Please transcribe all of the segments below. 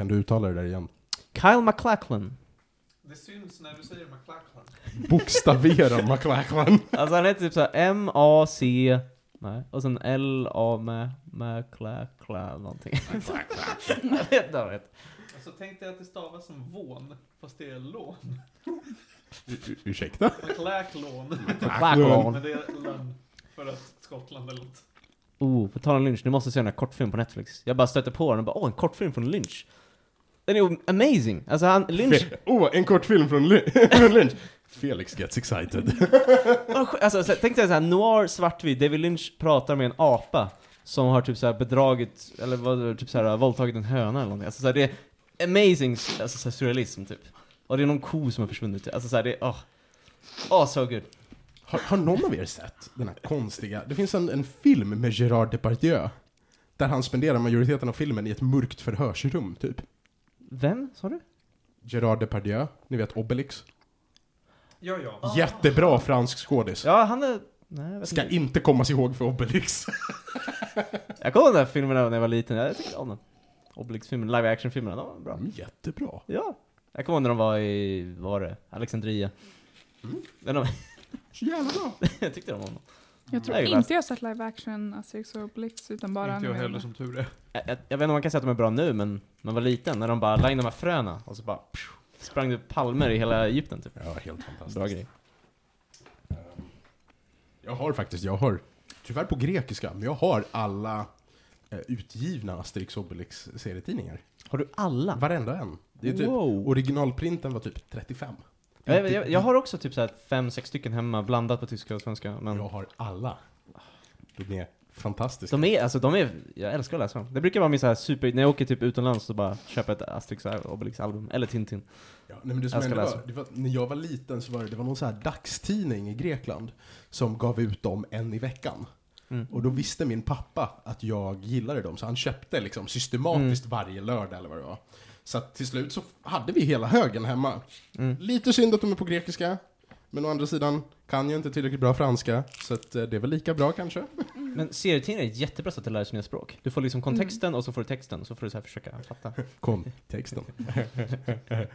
Kan du uttala det där igen? Kyle MacLachlan. Det syns när du säger McLachlan. Bokstavera McLachlan. Alltså han heter typ såhär M-A-C, nej, och sen L-A med MacLachlan någonting. jag vet inte vad det heter. Alltså tänk dig att det stavas som vån, fast det är lån. U- Ursäkta? McLachlån. MacLachlan. Men det är lön för att Skottland eller något. Oh, på tal om Lynch, ni måste se den här kortfilm på Netflix. Jag bara stötte på den och bara åh, en kortfilm från Lynch. Den är amazing! Alltså han, Lynch, Åh, en kortfilm från, Lynch. Felix gets excited. alltså så- tänk dig såhär, noir, svartvit, David Lynch pratar med en apa som har typ såhär bedragit, eller vad, typ såhär våldtagit en höna eller någonting. Alltså såhär, det är amazing, alltså såhär surrealism typ. Och det är någon ko som har försvunnit. Alltså såhär, det är, åh. Åh, so good. Har, har någon av er sett den här konstiga, det finns en, en film med Gerard Depardieu. Där han spenderar majoriteten av filmen i ett mörkt förhörsrum, typ. Vem, sa du? Gerard Depardieu, ni vet Obelix. Ja, ja. Jättebra fransk skådis. Ja, han är... Nej, jag vet Ska inte. inte kommas ihåg för Obelix. Jag kollade den där filmen när jag var liten, jag tyckte om den. Obelix-filmen, live action-filmerna, de var bra. Mm, jättebra. Ja. Jag kommer ihåg när de var i, vad var det? Alexandria. Mm. Så jävla bra. jag tyckte de om dem. Jag tror gillar inte jag har sett live action Asterix och Obelix utan bara Inte jag heller som tur är. Jag, jag, jag vet inte om man kan säga att de är bra nu, men när man var liten, när de bara la in de här fröna och så bara pju, sprang det palmer i hela Egypten typ. Ja, helt fantastiskt. Bra grej. Ehm, Jag har faktiskt, jag har, tyvärr på grekiska, men jag har alla eh, utgivna Asterix Obelix serietidningar. Har du alla? Varenda en. Det är typ, Wow. Originalprinten var typ 35. Jag, jag, jag har också typ såhär fem, sex stycken hemma, blandat på tyska och svenska. Men Jag har alla. De är fantastiska. de är, alltså de är, jag älskar att läsa dem. Det brukar vara min såhär super, när jag åker typ utomlands så bara köpa ett Asterix och Obelix-album, eller Tintin. Ja, nej, men det som Jag ska hände läsa. var, det var, när jag var liten så var det, det var någon så här dagstidning i Grekland som gav ut dem en i veckan. Mm. Och då visste min pappa att jag gillade dem, så han köpte liksom systematiskt varje lördag eller vad det var. Så att till slut så hade vi hela högen hemma. Mm. Lite synd att de är på grekiska, men å andra sidan kan jag inte tillräckligt bra franska, så att eh, det är väl lika bra kanske. Men serietidningar är jättebra sätt att lära sig nya språk. Du får liksom kontexten och så får du texten, och så får du så här försöka fatta. Kontexten.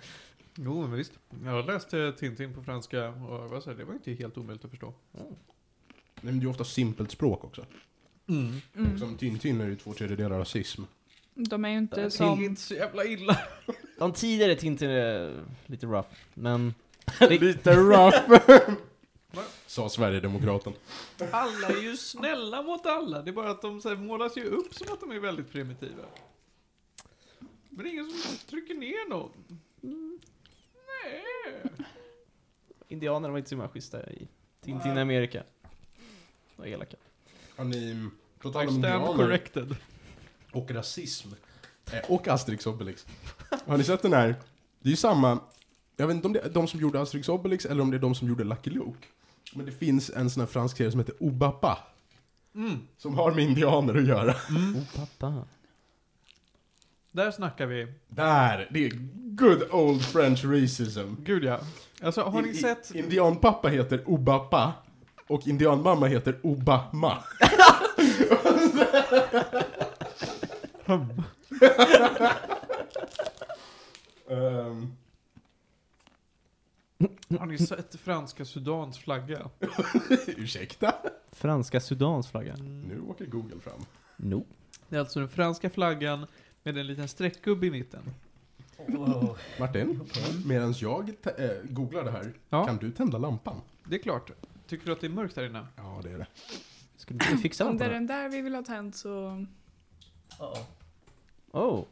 Jo, men visst. Jag har läst eh, Tintin på franska och vad säger, det var inte helt omöjligt att förstå. Nej, men det är ju ofta simpelt språk också. Mm. Mm. Som Tintin är ju två tredjedelar rasism. De är ju inte Det är som... inte så jävla illa. De tidigare Tintin är lite rough, men... Lite rough. Sa Sverigedemokraten. Alla är ju snälla mot alla. Det är bara att de så här, målas ju upp som att de är väldigt primitiva. Men det är ingen som trycker ner någon. Mm. Nej. Indianerna var inte så himla schyssta i Tintin i Amerika. De var elaka. Har ni, på I tal om stand indianer corrected. Och rasism, eh, och Asterix Obelix. Har ni sett den här? Det är ju samma, jag vet inte om det är de som gjorde Asterix Obelix eller om det är de som gjorde Lucky Luke. Men det finns en sån här fransk serie som heter Obapa, Mm. som har med indianer att göra. Oh pappa. Där snackar vi. Där! Det är good old French racism. Gud ja. Alltså har ni I- sett? Indianpappa heter Obapa, och indianmamma heter Obama. Ehm, Har ni sett franska Sudans flagga? ursäkta? Franska Sudans flagga? Nu åker Google fram. No. Det är alltså den franska flaggan med en liten streckgubbe i mitten. Martin, medan jag äh, googlar det här, Ja. kan du tända lampan? Det är klart. Tycker du att det är mörkt här inne? Ja, det är det. Skulle du fixa Om den det är den där vi vill ha tänd så... Oh.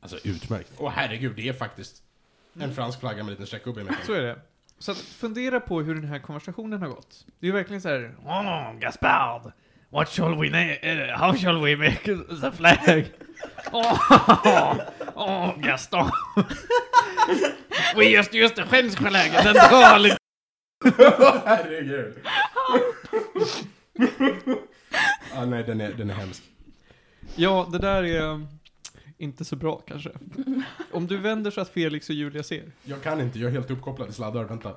Alltså utmärkt. Åh herregud, det är faktiskt en fransk flagga med en liten streckgubbe i mitten. Så är det. Så att fundera på hur den här konversationen har gått. Det är ju verkligen så här. Oh, Gaspard! What shall we name? Uh, how shall we make the flag? Oh, oh Gaston! we just used the French flag and then. Åh herregud. ah, nej, den är, den är hemsk. Ja, det där är inte så bra kanske. Om du vänder så att Felix och Julia ser. Jag kan inte, jag är helt uppkopplad i sladdar. Vänta.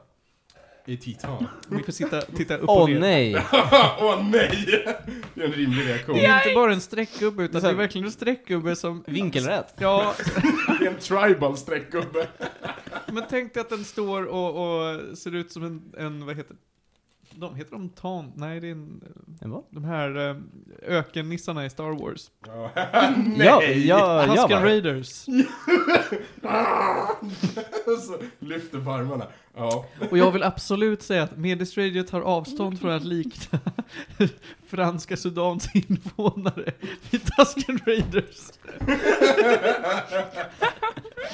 I titan. Ni får sitta, titta upp Åh och ner. nej! Åh nej! Det är en rimlig reaktion. Det är inte bara en streckgubbe, utan Det är det verkligen en streckgubbe som... Vinkelrätt. Ja, Det är en tribal streckgubbe. men tänk dig att den står och, och ser ut som en, en vad heter de, heter de tan? Nej, det är en, En vad? de här eh, ökennissarna i Star Wars. Ja. Ja, ja, ja, Husken va? Raiders. Så lyfter på armarna. Ja. Och jag vill absolut säga att Medis Radio tar avstånd från att likna franska Sudans invånare vid Tusken Raiders.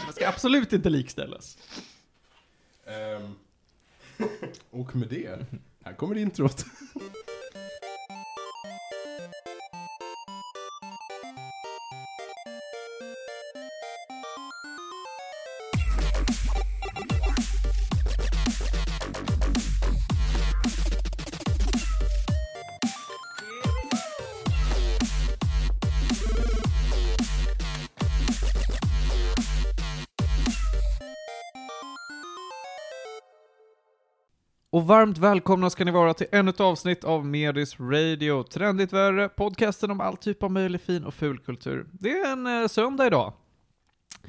Man ska absolut inte likställas. Ehm, och med det, här kommer introt. Och varmt välkomna ska ni vara till ännu ett avsnitt av Medis Radio, Trendigt Värre, podcasten om all typ av möjlig fin och ful kultur. Det är en eh, söndag idag.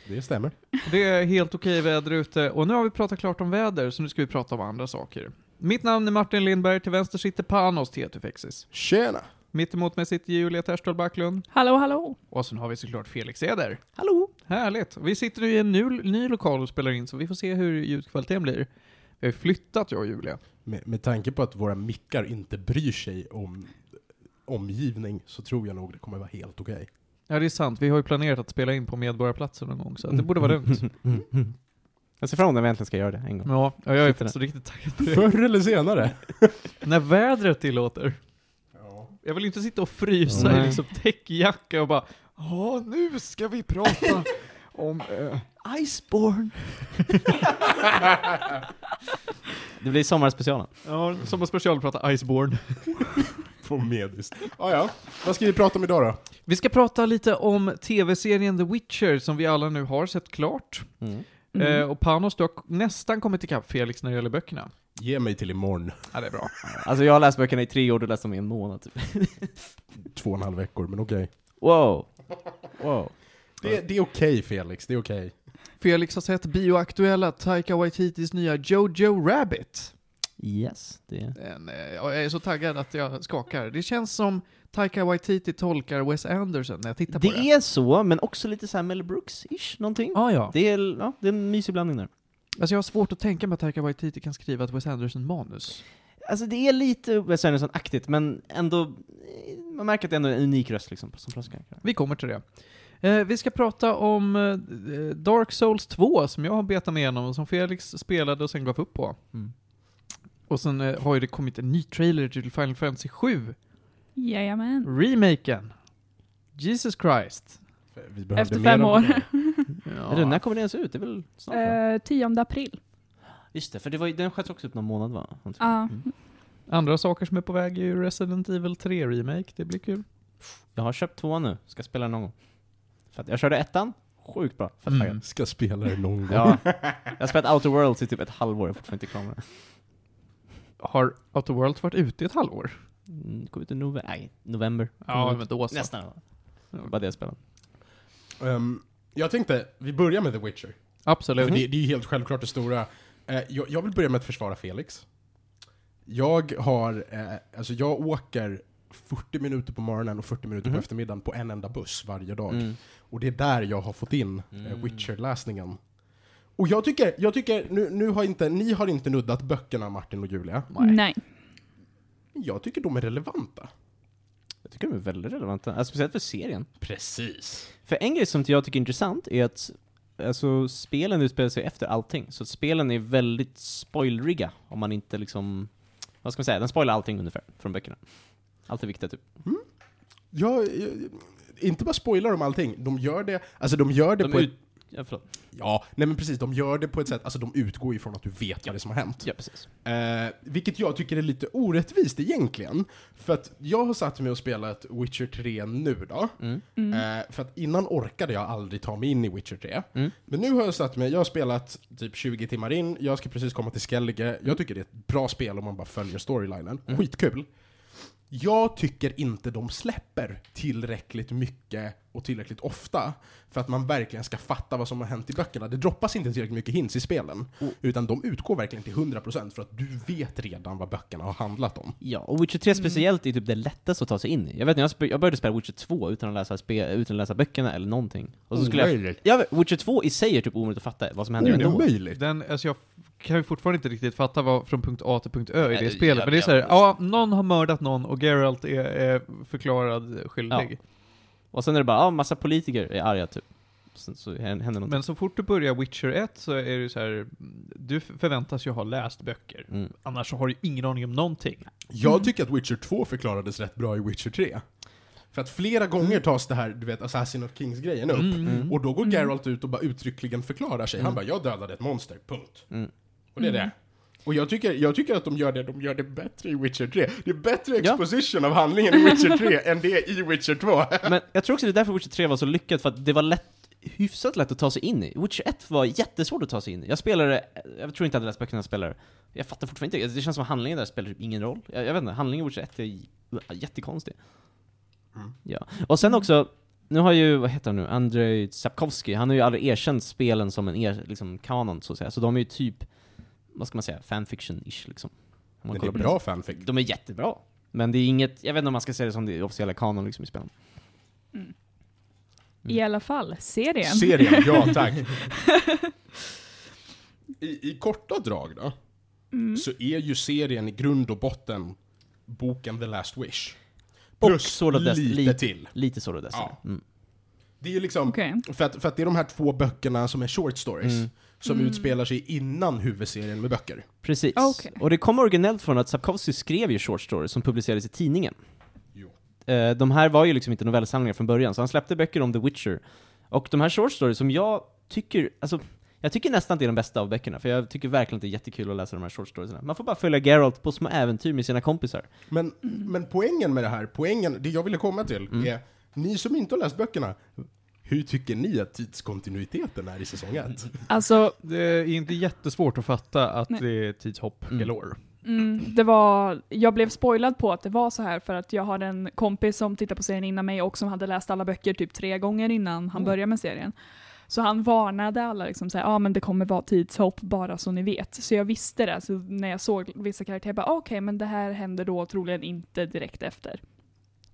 Det stämmer. Det är helt okej väder ute och nu har vi pratat klart om väder, så nu ska vi prata om andra saker. Mitt namn är Martin Lindberg, till vänster sitter Panos Tetufexis. Tjena! Mitt emot mig sitter Julia Terstol Backlund. Hallå, hallå. Och sen har vi såklart Felix Eder. Hallå! Härligt. Vi sitter nu i en ny, ny lokal och spelar in, så vi får se hur ljudkvaliteten blir. Vi har ju flyttat, jag och Julia. Med, med tanke på att våra mickar inte bryr sig om omgivning så tror jag nog det kommer vara helt okej. Ja, det är sant. Vi har ju planerat att spela in på Medborgarplatsen någon gång, så att det borde vara lugnt. Jag ser fram emot när vi äntligen ska göra det en gång. Ja, ja, jag är Sitter faktiskt riktigt taggad på det. Förr eller senare. När vädret tillåter. Ja. Jag vill inte sitta och frysa i Nej. liksom täckjacka och bara Ja, nu ska vi prata om... eh, Iceborne! det blir sommarspecialen. Ja, som en special prata Iceborne. På mediskt. Ah, ja, vad ska vi prata om idag då? Vi ska prata lite om tv-serien The Witcher som vi alla nu har sett klart. Mm. Mm. Eh, och Panos, du har nästan kommit ikapp Felix när det gäller böckerna. Ge mig till imorgon. Ja, det är bra. Alltså jag har läst böckerna i tre år, du läste dem i en månad typ. Två och en halv veckor, men okej. Wow. Wow. Det, det är okej Felix, det är okej. Felix har sett bioaktuella Taika Waititis nya Jojo Rabbit. Yes, det är... Eh, jag är så taggad att jag skakar. Det känns som Taika Waititi tolkar Wes Anderson när jag tittar på det. Det är så, men också lite såhär Mel Brooks-ish, någonting. Ja, ja. Det är, ja, det är en mysig blandning där. Alltså jag har svårt att tänka mig att Taika Waititi kan skriva ett Wes Anderson-manus. Alltså det är lite Wes Anderson-aktigt, men ändå, man märker att det är en unik röst liksom, som pratar. Vi kommer till det. Eh, vi ska prata om eh, Dark Souls 2, som jag har betat mig igenom och som Felix spelade och sen gav upp på. Mm. Och sen eh, har ju det kommit en ny trailer till Final Fantasy 7, Jajamän. remaken. Jesus Christ. Vi behövde Efter fem år. Ja. Eller, när kommer det ens ut? Det är väl snart? Eh, 10 april. Just det, för det var, ju- den sköts också upp någon månad va? Ja. Mm. Andra saker som är på väg är ju Resident Evil 3 Remake, det blir kul. Jag har köpt två nu, ska spela den någon gång. För att jag körde ettan, sjukt bra. Fett Mm. Ska spela det någon gång. Ja, jag har spelat Outer Worlds i typ ett halvår, jag är fortfarande inte klar med det. Har Outer Worlds varit ute i ett halvår? Mm, kom ut i november, nej, november. Ja, men då så. Nästan. Det var bara det jag spelade. Ehm, jag tänkte, vi börjar med The Witcher. Absolut. För det, det är ju helt självklart det stora. Eh, jag, jag vill börja med att försvara Felix. Jag har, eh, alltså jag åker 40 minuter på morgonen och 40 minuter Mhm. på eftermiddagen på en enda buss varje dag. Mm. Och det är där jag har fått in eh, Mm. Witcher-läsningen. Och jag tycker, jag tycker nu, nu har inte, ni har inte nuddat böckerna Martin och Julia. Nej. Jag tycker de är relevanta. Jag tycker de är väldigt relevanta, alltså, speciellt för serien. Precis. För en grej som jag tycker är intressant är att alltså, spelen utspelar sig efter allting, så att spelen är väldigt spoilriga om man inte liksom, vad ska man säga, den spoilar allting ungefär från böckerna. Allt är viktigt typ. Jag, jag, inte bara spoilar de allting, de gör det, alltså de gör det De på ut... ett, Ja, förlåt. Ja, nej men precis, de gör det på ett sätt, alltså de utgår ifrån att du vet vad det som har hänt. Ja, precis. Eh, vilket jag tycker är lite orättvist egentligen. För att jag har satt mig och spelat Witcher 3 nu då. Mm. Mm. Eh, för att innan orkade jag aldrig ta mig in i Witcher 3. Mm. Men nu har jag satt mig, jag har spelat typ 20 timmar in, jag ska precis komma till Skellige. Jag tycker det är ett bra spel om man bara följer storylinen. Mm. Skitkul. Jag tycker inte de släpper tillräckligt mycket och tillräckligt ofta för att man verkligen ska fatta vad som har hänt i böckerna. Det droppas inte tillräckligt mycket hints i spelen, utan de utgår verkligen till 100% för att du vet redan vad böckerna har handlat om. Ja, och Witcher 3 speciellt är typ det lättaste att ta sig in i. Jag vet när jag, jag började spela Witcher 2 utan att läsa, spe- utan att läsa böckerna eller någonting. Och så skulle jag... Omöjligt. Ja, men Witcher 2 i sig är typ omöjligt att fatta vad som händer ändå. Omöjligt. Den, alltså jag kan ju fortfarande inte riktigt fatta vad från punkt A till punkt Ö i Nej, det spelet, ja, men det är ja, såhär, ja, någon har mördat någon och Geralt är, är förklarad skyldig. Och sen är det bara, ja, massa politiker är arga typ. Sen så händer någonting. Men så fort du börjar Witcher 1 så är det så här, du förväntas ju ha läst böcker. Mm. Annars så har du ingen aning om någonting. Jag tycker att Witcher 2 förklarades rätt bra i Witcher 3. För att flera gånger tas det här, du vet, Assassin of Kings-grejen upp. Mm. Och då går Geralt ut och bara uttryckligen förklarar sig. Han bara 'Jag dödade ett monster, punkt' Mm. Och det är det. Och jag tycker, jag tycker att de gör det, de gör det bättre i Witcher 3. Det är bättre Ja. exposition av handlingen i Witcher 3 än det i Witcher 2. Men jag tror också det är därför Witcher 3 var så lyckat, för att det var lätt, hyfsat lätt att ta sig in i. Witcher 1 var jättesvårt att ta sig in i. Jag spelade, jag tror inte jag hade läst böckerna jag spelade. Jag fattar fortfarande inte, det känns som att handlingen där spelar typ ingen roll. Jag, jag vet inte, handlingen i Witcher 1 är jättekonstig. Mm. Ja. Och sen också, nu har ju, vad heter han nu, Andrei Sapkowski, han har ju aldrig erkänt spelen som en er, liksom, kanon så att säga. Så de är ju typ, vad ska man säga, fanfiction-ish liksom. Om man Men det kollar är bra fanfic. De är jättebra. Men det är inget, jag vet inte om man ska säga det som det officiella kanon liksom i spelen. I alla fall, serien. Serien, ja tack. I, I korta drag då, Mm. så är ju serien i grund och botten boken The Last Wish. Och Plus Sword of Destiny- lite lite- till. Lite så det där. Ja. Mm. Det är ju liksom, Okej. för, att, för att det är de här två böckerna som är short stories, Mm. Som Mm. utspelar sig innan huvudserien med böcker. Precis. Okej. Och det kommer originellt från att Sapkowski skrev ju short stories som publicerades i tidningen. Jo. Eh, de här var ju liksom inte novellsamlingar från början, så han släppte böcker om The Witcher. Och de här short stories som jag tycker, alltså, jag tycker nästan att det är de bästa av böckerna, för jag tycker verkligen att det är jättekul att läsa de här short storiesna. Man får bara följa Geralt på små äventyr med sina kompisar. Men, Mm. men poängen med det här, poängen, det jag ville komma till, Mm. är ni som inte har läst böckerna, hur tycker ni att tidskontinuiteten är i säsong 1? Alltså, Det är inte jättesvårt att fatta att Nej. det är tidshopp Mm. galore. mm, det var, jag blev spoilad på att det var så här för att jag har en kompis som tittar på serien innan mig och som hade läst alla böcker typ tre gånger innan han Mm. började med serien. Så han varnade alla liksom såhär, ja ah, men det kommer vara tidshopp bara så ni vet. Så jag visste det, så när jag såg vissa karaktärer bara, ah, okej men det här händer då troligen inte direkt efter.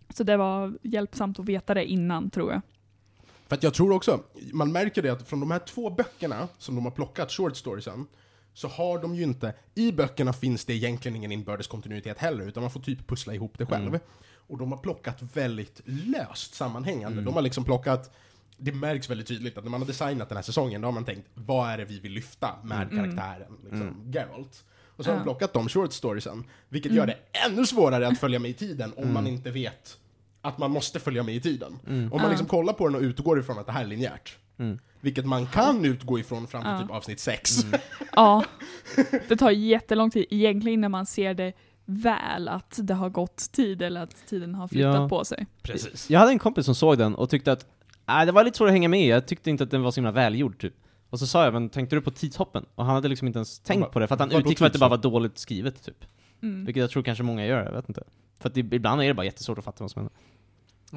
Så det var hjälpsamt att veta det innan tror jag. För att jag tror också, man märker det att från de här två böckerna som de har plockat, short storiesen, så har de ju inte, i böckerna finns det egentligen ingen inbördes kontinuitet heller, utan man får typ pussla ihop det själv. Mm. Och de har plockat väldigt löst sammanhängande. Mm. De har liksom plockat, det märks väldigt tydligt att när man har designat den här säsongen, då har man tänkt, vad är det vi vill lyfta med Mm. karaktären, liksom, Mm. Geralt? Och så har de plockat de short storiesen, vilket Mm. gör det ännu svårare att följa med i tiden om Mm. man inte vet att man måste följa med i tiden. Mm. Om man liksom kollar på den och utgår ifrån att det här är linjärt, Mm. vilket man kan utgå ifrån fram till Ja. typ avsnitt 6. Mm. Ja, det tar jättelång tid egentligen när man ser det väl, att det har gått tid eller att tiden har flyttat Ja. på sig. Precis. Jag hade en kompis som såg den och tyckte att äh, det var lite svårt att hänga med jag tyckte inte att den var så himla välgjord typ. Och så sa jag, men tänkte du på tidshoppen? Och han hade liksom inte ens tänkt bara, på det, för att han utgick från att det bara var dåligt skrivet typ. Mm. Vilket jag tror kanske många gör, jag vet inte. För att det, ibland är det bara jättesvårt att fatta vad som händer.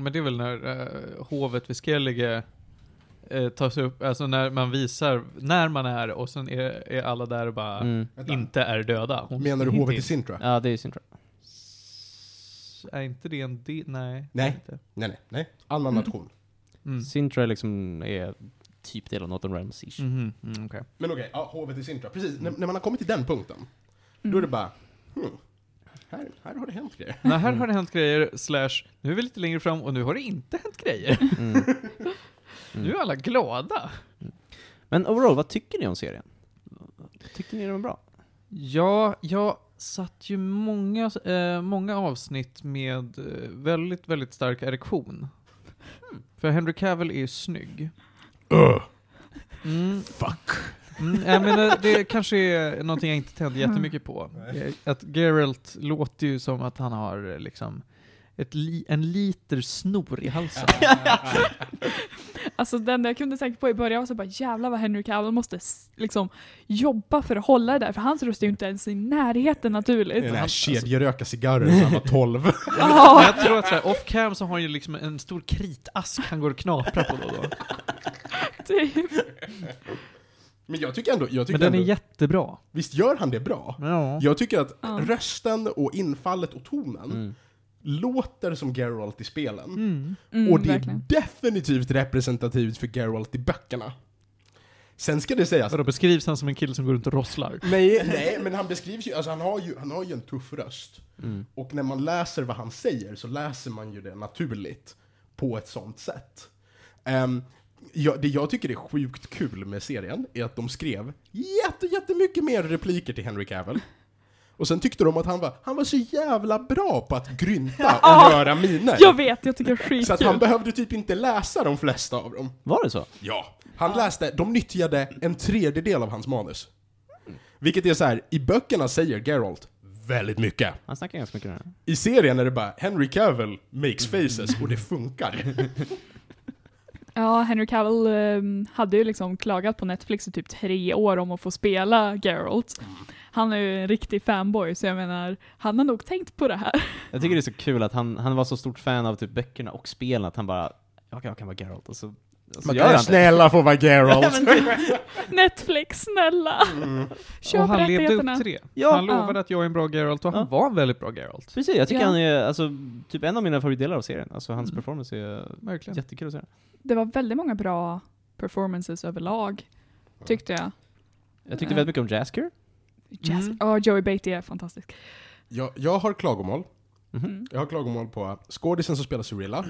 Men det är väl när eh, hovet vid Skellige eh, tas upp, alltså när man visar när man är och sen är, är alla där och bara Mm. Inte är döda. Hon- Menar du hovet i Sintra? Ja, det är ju sin tror jag. S- Är inte det en del? Nej. Nej. Inte. Nej, nej, nej. Annan Mm. nation. Mm. Sintra liksom är typ del av Northern Realms ish. Mhm, Mm, okej. Men okej, ja, hovet i Sintra. Precis, när, när man har kommit till den punkten, Mm. då är det bara, hmm, här, här har det hänt grejer. Nej, här har det hänt grejer, slash, nu är vi lite längre fram och nu har det inte hänt grejer. Mm. Nu är alla glada. Men overall, vad tycker ni om serien? Tyckte ni den var bra? Ja, jag satt ju många, eh, många avsnitt med eh, väldigt, väldigt stark erektion. För Henry Cavill är ju snygg. Mm, Fuck. Mm, jag menar, det kanske är någonting jag inte tände jättemycket på. Eh, Att Geralt låter ju som att han har eh, liksom ett li, en liter snor i halsen. Alltså den jag kunde tänka på i början var så bara jävlar vad Henry Cavill måste liksom jobba för att hålla det där, för hans röst är ju inte ens i närheten naturligt. Den här kedjeröka cigarren när han var 12. Men Ja, jag tror att så här, off cam så har han ju liksom en stor kritask han går och knaprar på då och då. typ. Men jag tycker ändå, jag tycker Men den är ändå jättebra. visst gör han det bra? Ja. Jag tycker att Ja. rösten och infallet och tonen Mm. låter som Geralt i spelen. Mm. Mm, och det är verkligen. definitivt representativt för Geralt i böckerna. Sen ska det sägas, Vadå, beskrivs han som en kille som går runt och rosslar? nej, nej, men han beskrivs ju, alltså han har ju, han har ju en tuff röst. Mm. Och när man läser vad han säger så läser man ju det naturligt på ett sånt sätt. Ehm, ja, det jag tycker är sjukt kul med serien är att de skrev jätte, jättemycket mer repliker till Henry Cavill. Och sen tyckte de att han var, han var så jävla bra på att grynta och göra miner. Jag vet, jag tycker det är Så att han skitkul. behövde typ inte läsa de flesta av dem. Var det så? Ja. Han läste, de nyttjade en tredjedel av hans manus. Vilket är så här, i böckerna säger Geralt väldigt mycket. Han snackar ganska mycket nu. I serien är det bara Henry Cavill makes faces och det funkar. Ja, Henry Cavill ehm, hade ju liksom klagat på Netflix i typ tre år om att få spela Geralt. Han är ju en riktig fanboy, så jag menar, han har nog tänkt på det här. Jag tycker det är så kul att han, han var så stort fan av typ böckerna och spelen att han bara, jag kan, jag kan vara Geralt, och så, och så Man kan han snälla få vara Geralt. Netflix, snälla! Köp och han levde upp till det. Ja. han lovade att jag är en bra Geralt och han Ja. var en väldigt bra Geralt. Precis, jag tycker Ja. han är alltså, typ en av mina favoritdelar av serien. Alltså hans Mm. performance är Verkligen. jättekul att se. Det var väldigt många bra performances överlag, tyckte jag. Jag tyckte väldigt mycket om Jasker. Jazz. Mm. Ja, Joey Beatty är fantastisk. Jag, jag har klagomål. Mm. Jag har klagomål på skådisen som spelar Cyrilla.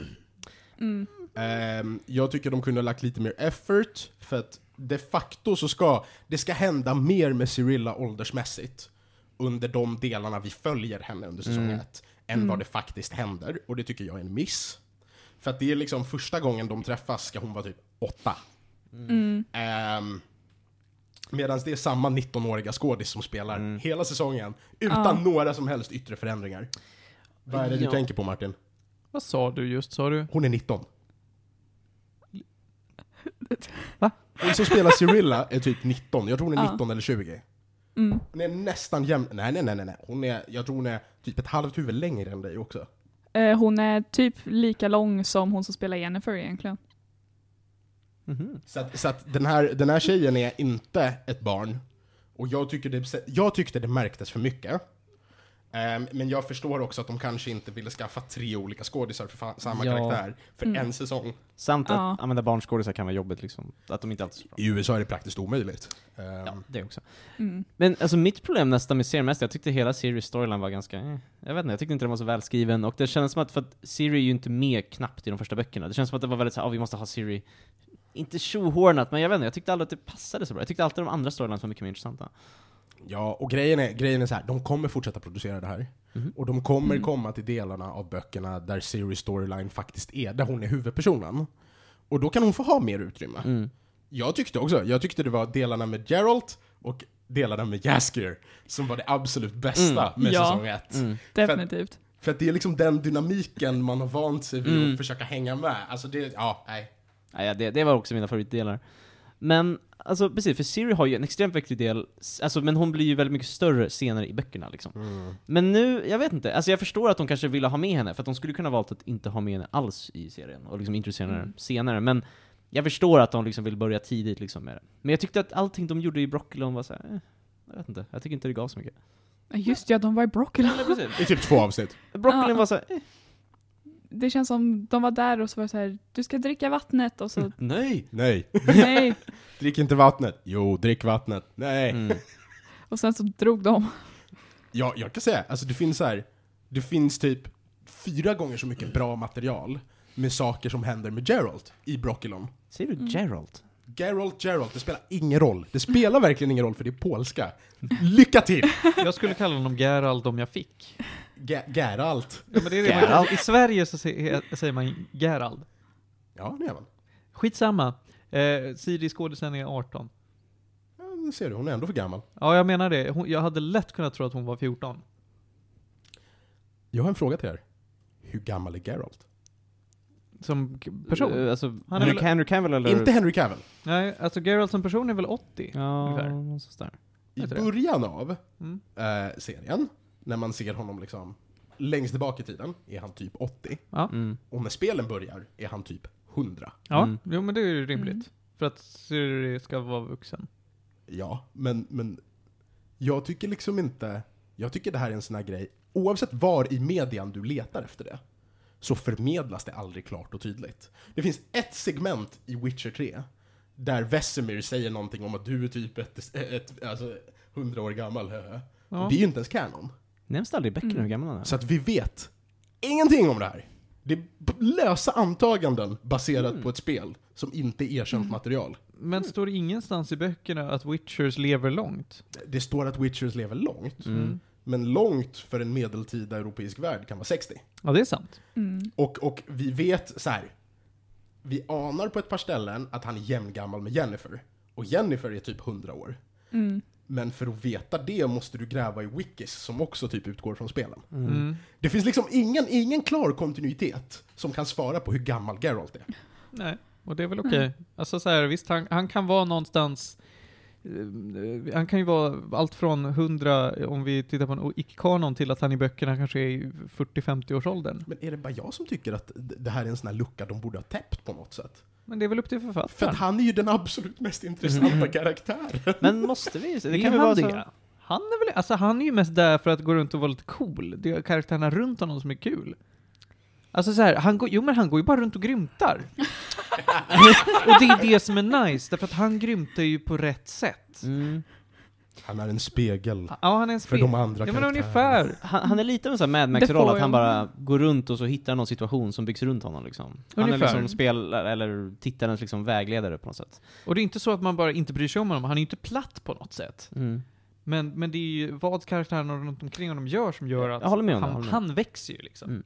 Mm. Ehm, jag tycker de kunde ha lagt lite mer effort, för att de facto så ska det ska hända mer med Cyrilla åldersmässigt under de delarna vi följer henne under säsong Mm. ett, än Mm. vad det faktiskt händer. Och det tycker jag är en miss. För att det är liksom första gången de träffas ska hon vara typ åtta. Mm. Um, Medan det är samma 19-åriga skådis som spelar Mm. hela säsongen utan några som helst yttre förändringar. Vad är det du Ja. tänker på Martin? Vad sa du just, sa du? Hon är 19. Va? Hon som spelar Cyrilla är typ 19, jag tror hon är Ja. 19 eller 20. Mm. Hon är nästan jämn... Nej, nej, nej, nej, nej. Hon är, jag tror hon är typ ett halvt huvud längre än dig också. Eh, hon är typ lika lång som hon som spelar Jennifer egentligen. Mhm. Så att, så att den, här, den här tjejen är inte ett barn. Och jag, tycker det, jag tyckte det märktes för mycket. Ehm, men jag förstår också att de kanske inte ville skaffa tre olika skådisar för samma Ja. karaktär för Mm. en säsong. Samt att Ja. använda barnskådisar kan vara jobbigt liksom. Att de inte alltid är så bra. I USA är det praktiskt omöjligt. Ehm, Ja, det också. Mm. Men alltså mitt problem nästan med serien mest, jag tyckte hela Sirius storyline var ganska, eh, jag vet inte, jag tyckte inte den var så välskriven och det kändes som att, för att Siri är ju inte med knappt i de första böckerna. Det känns som att det var väldigt såhär, ah, vi måste ha Siri, inte tjohornat, men jag vet inte, jag tyckte aldrig att det passade så bra. Jag tyckte alltid de andra storylines var mycket mer intressanta. Ja, och grejen är, grejen är så här, de kommer fortsätta producera det här. Mhm. Och de kommer Mm. komma till delarna av böckerna där Sirius storyline faktiskt är, där hon är huvudpersonen. Och då kan hon få ha mer utrymme. Mm. Jag tyckte också, jag tyckte det var delarna med Geralt och delarna med Jaskier som var det absolut bästa Mm. med Ja. säsong ett. Mm. Definitivt. För att det är liksom den dynamiken man har vant sig vid Mm. att försöka hänga med. Alltså det, ja, nej. Ja, det, det var också mina favoritdelar. Men, alltså precis, för Siri har ju en extremt viktig del, alltså, men hon blir ju väldigt mycket större senare i böckerna liksom. Men nu, jag vet inte, alltså jag förstår att de kanske ville ha med henne, för att de skulle kunna valt att inte ha med henne alls i serien, och liksom introducera henne Mm. senare, men jag förstår att de liksom vill börja tidigt liksom med det. Men jag tyckte att allting de gjorde i Broccolon var såhär, eh, jag vet inte, jag tycker inte det gav så mycket. Just ja, de var i precis. I typ två avsnitt. Broccolon var såhär, eh, Det känns som de var där och så var det så här, du ska dricka vattnet och så, nej! Nej. nej. Drick inte vattnet. Jo, drick vattnet. Nej. Mm. Och sen så drog de. Ja, jag kan säga, alltså det finns så här, det finns typ fyra gånger så mycket bra material med saker som händer med Geralt i Broccolon. Säger du Mm. Geralt? Geralt, Geralt, det spelar ingen roll. Det spelar verkligen ingen roll för det är polska. Lycka till! Jag skulle kalla honom Gerald om jag fick. Ge- Geralt. Ja, men det är det Gerald. man, I Sverige så säger, säger man Gerald. Ja, det är man. Skitsamma. Eh, Siri skådisen är 18. Ja, det ser du, hon är ändå för gammal. Ja, jag menar det. Hon, jag hade lätt kunnat tro att hon var 14. Jag har en fråga till er. Hur gammal är Geralt? Som person? Eh, Alltså, Han är Henry, Henry Cavill eller? Inte Henry Cavill. Nej, alltså Geralt som person är väl 80? Ja, ungefär. I början av Mm. eh, serien, när man ser honom liksom längst tillbaka i tiden, är han typ 80. Ja. Mm. Och när spelen börjar är han typ 100. Ja, Mm. jo men det är ju rimligt. Mm. För att Siri ska vara vuxen. Ja, men, men jag tycker liksom inte... Jag tycker det här är en sån här grej, oavsett var i median du letar efter det, så förmedlas det aldrig klart och tydligt. Det finns ett segment i Witcher 3, där Vesemir säger någonting om att du är typ ett, ett, alltså, 100 år gammal. Ja. Det är ju inte ens kanon. Nämns aldrig i böckerna Mm. hur gammal han är? Så att vi vet ingenting om det här. Det är lösa antaganden baserat Mm. på ett spel som inte är erkänt Mm. material. Men står det ingenstans i böckerna att Witchers lever långt? Det står att Witchers lever långt, Mm. men långt för en medeltida europeisk värld kan vara 60. Ja, det är sant. Mm. Och, och vi vet så här. Vi anar på ett par ställen att han är jämngammal med Jennifer. Och Jennifer är typ 100 år. Mm. Men för att veta det måste du gräva i wikis som också typ utgår från spelen. Mm. Mm. Det finns liksom ingen, ingen klar kontinuitet som kan svara på hur gammal Geralt är. Nej, och det är väl okej. Alltså så här, visst, han, han kan vara någonstans han kan ju vara allt från 100, om vi tittar på en icke-kanon, till att han i böckerna kanske är i 40-50 års åldern. Men är det bara jag som tycker att det här är en sån här lucka de borde ha täppt på något sätt? Men det är väl upp till För författaren. att han är ju den absolut mest intressanta karaktären. Men måste vi? Det Det kan väl vara så... Han är väl, alltså han är ju mest där för att gå runt och vara lite cool. Det är karaktärerna runt honom som är kul. Alltså så här, han går, jo men han går ju bara runt och grymtar. och det är det som är nice, därför att han grymtar ju på rätt sätt. Mm. Han är en spegel Ja, han är en för spel. de andra Ja men ungefär. Han, han är lite av en sån här Mad Max-roll, att han bara går runt och så hittar någon situation som byggs runt honom liksom. Han är liksom spel, eller tittarens liksom vägledare på något sätt. Och det är inte så att man bara inte bryr sig om honom, han är ju inte platt på något sätt. Mm. Men, men det är ju vad karaktärerna runt omkring honom gör som gör att Jag håller med om det, jag han, håller med. han växer ju liksom. Mm.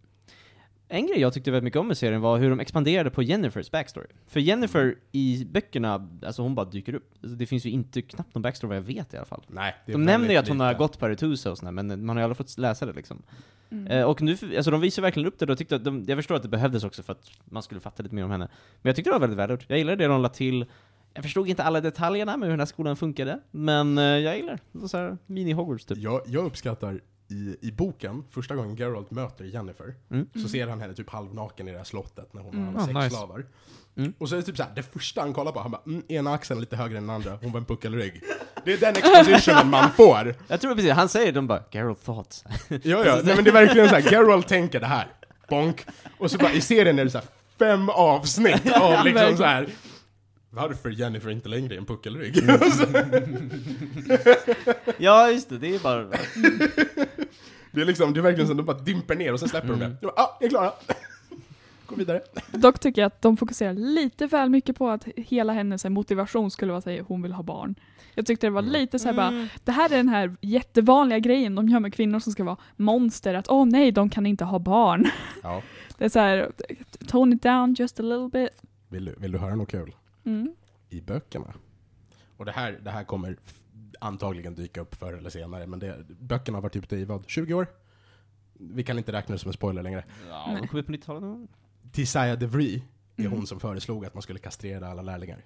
En grej jag tyckte väldigt mycket om med serien var hur de expanderade på Jennifers backstory. För Jennifer i böckerna, alltså hon bara dyker upp. Alltså, det finns ju inte knappt någon backstory vad jag vet i alla fall. Nej, det är De nämner ju att hon har lite. gått på Aretusa och sådär, men man har ju aldrig fått läsa det liksom. Mm. Eh, och nu, alltså de visar verkligen upp det, och tyckte att de, jag förstår att det behövdes också för att man skulle fatta lite mer om henne. Men jag tyckte det var väldigt välgjort. Jag gillade det de la till. Jag förstod inte alla detaljerna med hur den här skolan funkade, men eh, jag gillar det. Så här, mini-Hogwarts typ. Jag, jag uppskattar i, i boken, första gången Geralt möter Jennifer, Mm. så ser han henne typ halvnaken i det här slottet när hon Mm. har Ah, sex nice. slavar. Mm. Och så är det typ såhär, det första han kollar på, han bara mm, ena axeln lite högre än den andra, hon var en puckelrygg. Det är den expositionen man får. Jag tror precis, han säger de bara 'Geralt thoughts' Ja, ja, nej men det är verkligen såhär, Geralt tänker det här, bonk. Och så bara i serien är det såhär fem avsnitt av liksom så här. Varför Jennifer inte längre är en puckelrygg? Ja just det, det är bara... det är liksom, det är verkligen så att de bara dimper ner och sen släpper de Mm. det. Jag bara, ah, jag är klara. Gå vidare. Dock tycker jag att de fokuserar lite väl mycket på att hela hennes motivation skulle vara att hon vill ha barn. Jag tyckte det var Mm. lite såhär bara, Mm. det här är den här jättevanliga grejen de gör med kvinnor som ska vara monster, att åh nej, de kan inte ha barn. Ja. Det är såhär, tone it down just a little bit. Vill du, vill du höra något kul? Mm. i böckerna. Och det här, det här kommer antagligen dyka upp förr eller senare, men det, böckerna har varit ute i vad, 20 år? Vi kan inte räkna det som en spoiler längre. Ja, Nej. de kom ut på 90-talet någon. Tisaya DeVry är Mm. hon som föreslog att man skulle kastrera alla lärlingar.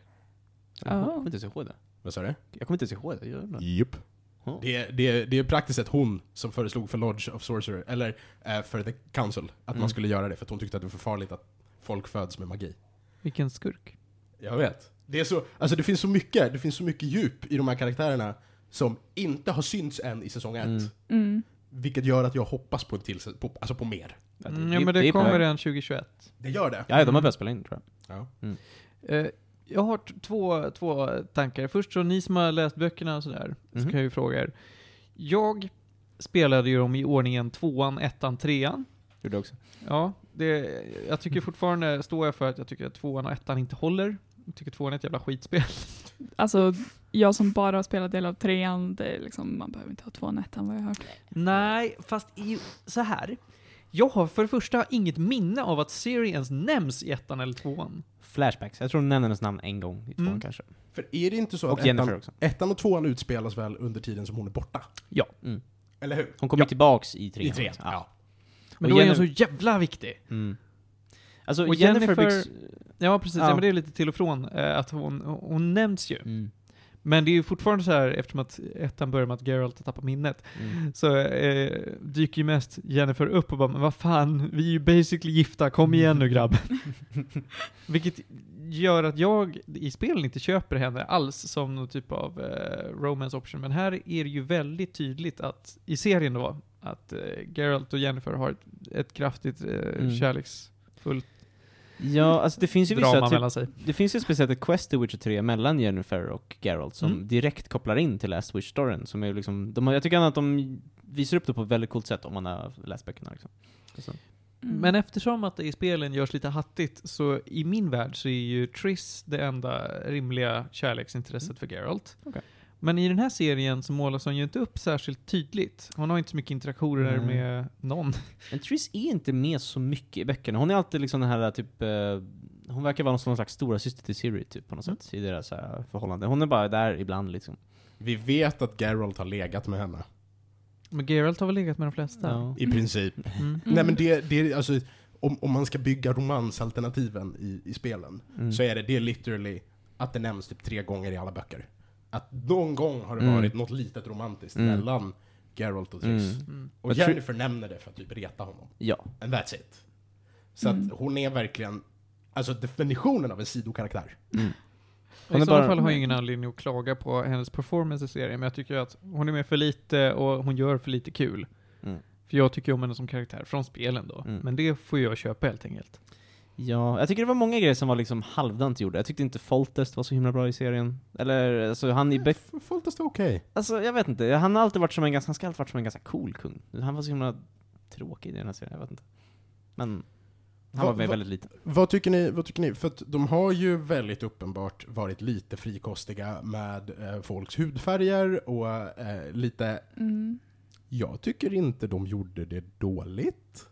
Jag Ja. kommer inte ens ihåg det. Vad sa du? Jag kommer inte ens ihåg det. Gör det. Jupp. Ja. Det, är- det, är- det är praktiskt sett hon som föreslog för Lodge of Sorcerer, eller eh, för The Council, att Mm. man skulle göra det, för att hon tyckte att det var för farligt att folk föds med magi. Vilken skurk. Jag vet. Det, är så, alltså det, finns så mycket, det finns så mycket djup i de här karaktärerna som inte har synts än i säsong ett. Mm. Mm. Vilket gör att jag hoppas på, en till, på, alltså på mer. Mm, ja men det, på kommer redan 2021. Det gör det. Ja, de har börjat spela in tror jag. Ja. Eh, jag har två, två tankar. Först så, ni som har läst böckerna och sådär, så Mhm. kan jag ju fråga er. Jag spelade ju dem i ordningen tvåan, ettan, trean. Gjorde också. Ja, det, jag tycker fortfarande, står jag för att jag tycker att tvåan och ettan inte håller. Tycker tvåan är ett jävla skitspel. Alltså, jag som bara har spelat del av trean, det är liksom, man behöver inte ha tvåan och ettan vad jag har hört. Nej, fast i, så här. Jag har för det första inget minne av att Siri ens nämns i ettan eller tvåan. Flashbacks. Jag tror de nämner hennes namn en gång i tvåan Mm. kanske. För är det inte så Och att Jennifer ettan, också. ettan och tvåan utspelas väl under tiden som hon är borta? Mm. Eller hur? Hon kommer Ja. tillbaks i trean. I trean, ja. Men Och då är den så jävla viktig. Mm. Alltså Och Jennifer, Jennifer- Bix... Ja, precis. Ja. Ja. men det är lite till och från eh, att hon, hon nämns ju. Mm. Men det är ju fortfarande så här, eftersom att ettan börjar med att Geralt har tappat minnet, Mm. så eh, dyker ju mest Jennifer upp och bara men vad fan, vi är ju basically gifta, kom igen nu grabb. Vilket gör att jag i spelen inte köper henne alls som någon typ av eh, romance option, men här är det ju väldigt tydligt att, i serien då, att eh, Geralt och Jennifer har ett, ett kraftigt eh, Mm. kärleksfullt Ja, alltså det finns ju drama vissa, typ, det finns ju speciellt ett quest i Witcher 3 mellan Jennifer och Geralt som Mm. direkt kopplar in till Last Wish-storyn, som är liksom, de har, jag tycker att de visar upp det på ett väldigt coolt sätt om man har läst böckerna liksom. Så. Mm. Men eftersom att det i spelen görs lite hattigt, så i min värld så är ju Triss det enda rimliga kärleksintresset för Geralt. Okej. Men i den här serien så målas hon ju inte upp särskilt tydligt. Hon har inte så mycket interaktioner Nej. med någon. Men Triss är inte med så mycket i böckerna. Hon är alltid liksom den här typ, eh, hon verkar vara någon slags stora syster till Siri typ på något Mm. sätt i deras här, förhållande. Hon är bara där ibland liksom. Vi vet att Geralt har legat med henne. Men Geralt har väl legat med de flesta? Ja. I princip. Mm. Nej men det, det är alltså, om, om man ska bygga romansalternativen i, i spelen, Mm. så är det, det är literally att det nämns typ tre gånger i alla böcker. Att någon gång har det Mm. varit något litet romantiskt Mm. mellan Geralt och Triss. Mm. Mm. Och Jag tror- Jennifer nämner det för att typ reta honom. Ja. And that's it. Så Mm. att hon är verkligen, alltså definitionen av en sidokaraktär. Mm. Hon I så bara- fall har jag ingen anledning att klaga på hennes performance i serien, men jag tycker att hon är med för lite och hon gör för lite kul. Mm. För jag tycker om henne som karaktär, från spelen då. Mm. Men det får jag köpa helt enkelt. Ja, jag tycker det var många grejer som var liksom halvdant gjorda. Jag tyckte inte Foltest var så himla bra i serien. Eller, alltså han i böck... F- Foltest är okej. Alltså jag vet inte, han har alltid varit som en ganska, han ska alltid varit som en ganska cool kung. Han var så himla tråkig i den här serien, jag vet inte. Men, han Va- var va- väldigt liten. Vad tycker ni? Vad tycker ni? För att de har ju väldigt uppenbart varit lite frikostiga med eh, folks hudfärger och eh, lite... Mm. Jag tycker inte de gjorde det dåligt.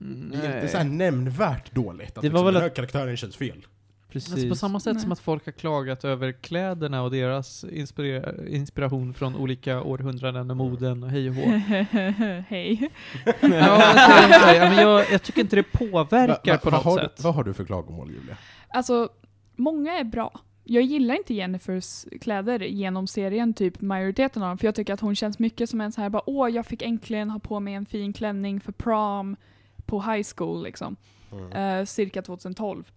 Mm, Det är inte så här nämnvärt dåligt. Att Det var liksom, väl den här karaktären känns fel. Precis. Alltså på samma sätt Nej. som att folk har klagat över kläderna och deras inspira- inspiration från olika århundraden och moden och hej och hå. Hej. ja, alltså, men jag, jag tycker inte det påverkar Va- va- på vad något har, sätt. Du, vad har du för klagomål, Julia? Alltså, många är bra. Jag gillar inte Jennifers kläder genom serien, typ majoriteten av dem, för jag tycker att hon känns mycket som en så här bara åh, jag fick äntligen ha på mig en fin klänning för prom på high school liksom. Mm. Eh, cirka 2012.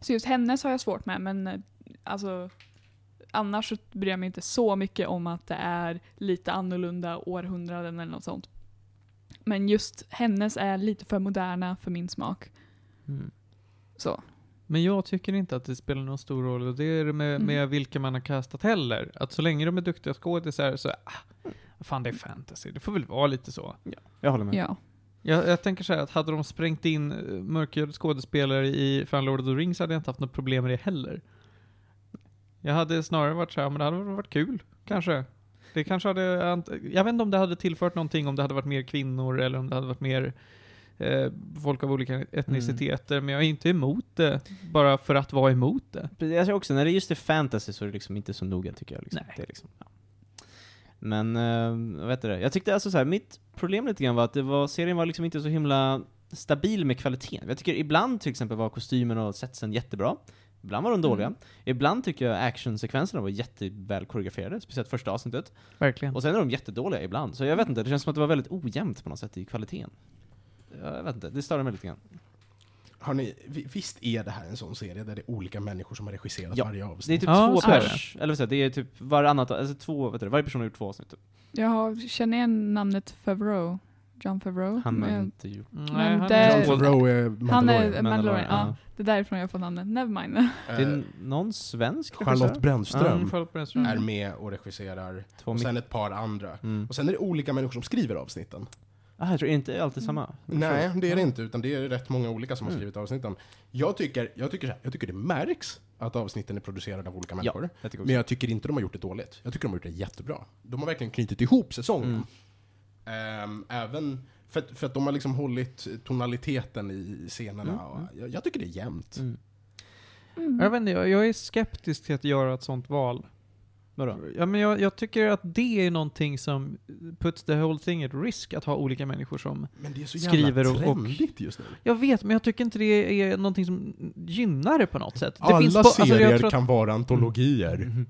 Så just hennes har jag svårt med, men eh, alltså annars så bryr jag mig inte så mycket om att det är lite annorlunda århundraden eller något sånt. Men just hennes är lite för moderna för min smak. Mm. Så. Men jag tycker inte att det spelar någon stor roll, och det är det med, Mm. med vilka man har castat heller. Att så länge de är duktiga skådisar så, ah, vad fan det är fantasy, det får väl vara lite så. Jag håller med. Ja. Jag, jag tänker så här att hade de sprängt in eh, mörkhyade skådespelare i Fan Lord of the Rings hade jag inte haft något problem med det heller. Jag hade snarare varit så här, men det hade varit kul, kanske. Det kanske hade, jag vet inte om det hade tillfört någonting om det hade varit mer kvinnor eller om det hade varit mer eh, folk av olika etniciteter, men jag är inte emot det bara för att vara emot det. Jag tror också, när det just är fantasy så är det liksom inte så noga tycker jag. Liksom. Nej. Det är liksom, ja. Men, uh, vad heter det? Jag tyckte alltså så här, mitt problem lite grann var att det var, serien var liksom inte så himla stabil med kvaliteten. Jag tycker ibland till exempel var kostymen och setsen jättebra. Ibland var de dåliga. Mm. Ibland tycker jag actionsekvenserna var jätteväl koreograferade, speciellt första avsnittet. Verkligen. Och sen är de jättedåliga ibland. Så jag vet inte, det känns som att det var väldigt ojämnt på något sätt i kvaliteten. Jag vet inte, det störde mig lite grann. Har ni, vi- visst är det här en sån serie där det är olika människor som har regisserat Ja. varje Det är avsnitt? typ Ja, två så pers, eller vad säger jag, det är typ varannat, alltså två, vet du, varje person har gjort två avsnitt. Typ. Jag har, känner igen namnet Favreau. John Favreau. Han har inte gjort... Nej, han det- är John Favreau är Han Mandalorian. är Mandalorian, ja. Det är därifrån jag får namnet. Nevermind. Det är Eh, någon svensk Charlotte? Brännström Mm, Charlotte Brännström. är med och regisserar. Två Och sen ett par andra. Mm. Och sen är det olika människor som skriver avsnitten. Ah, jag tror inte alltid samma. Nej, det är det inte, utan det är rätt många olika som har Mm. skrivit avsnitten. Jag tycker, jag, tycker så här, jag tycker det märks att avsnitten är producerade av olika människor. Jag tycker också. Men jag tycker inte de har gjort det dåligt. Jag tycker de har gjort det jättebra. De har verkligen knutit ihop säsongen. Mm. Ehm, även för att, för att de har liksom hållit tonaliteten i scenerna. Mm, Och mm. jag, jag tycker det är jämnt. Mm. Jag vet inte, jag, jag är skeptisk till att göra ett sånt val. Vadå? Ja, men jag, jag tycker att det är någonting som puts the whole thing at risk, att ha olika människor som... Men det är så Skriver jävla och- och- trendigt just nu. Jag vet, men jag tycker inte det är någonting som gynnar det på något sätt. Det Alla finns på, alltså, serier jag tror att, kan vara antologier.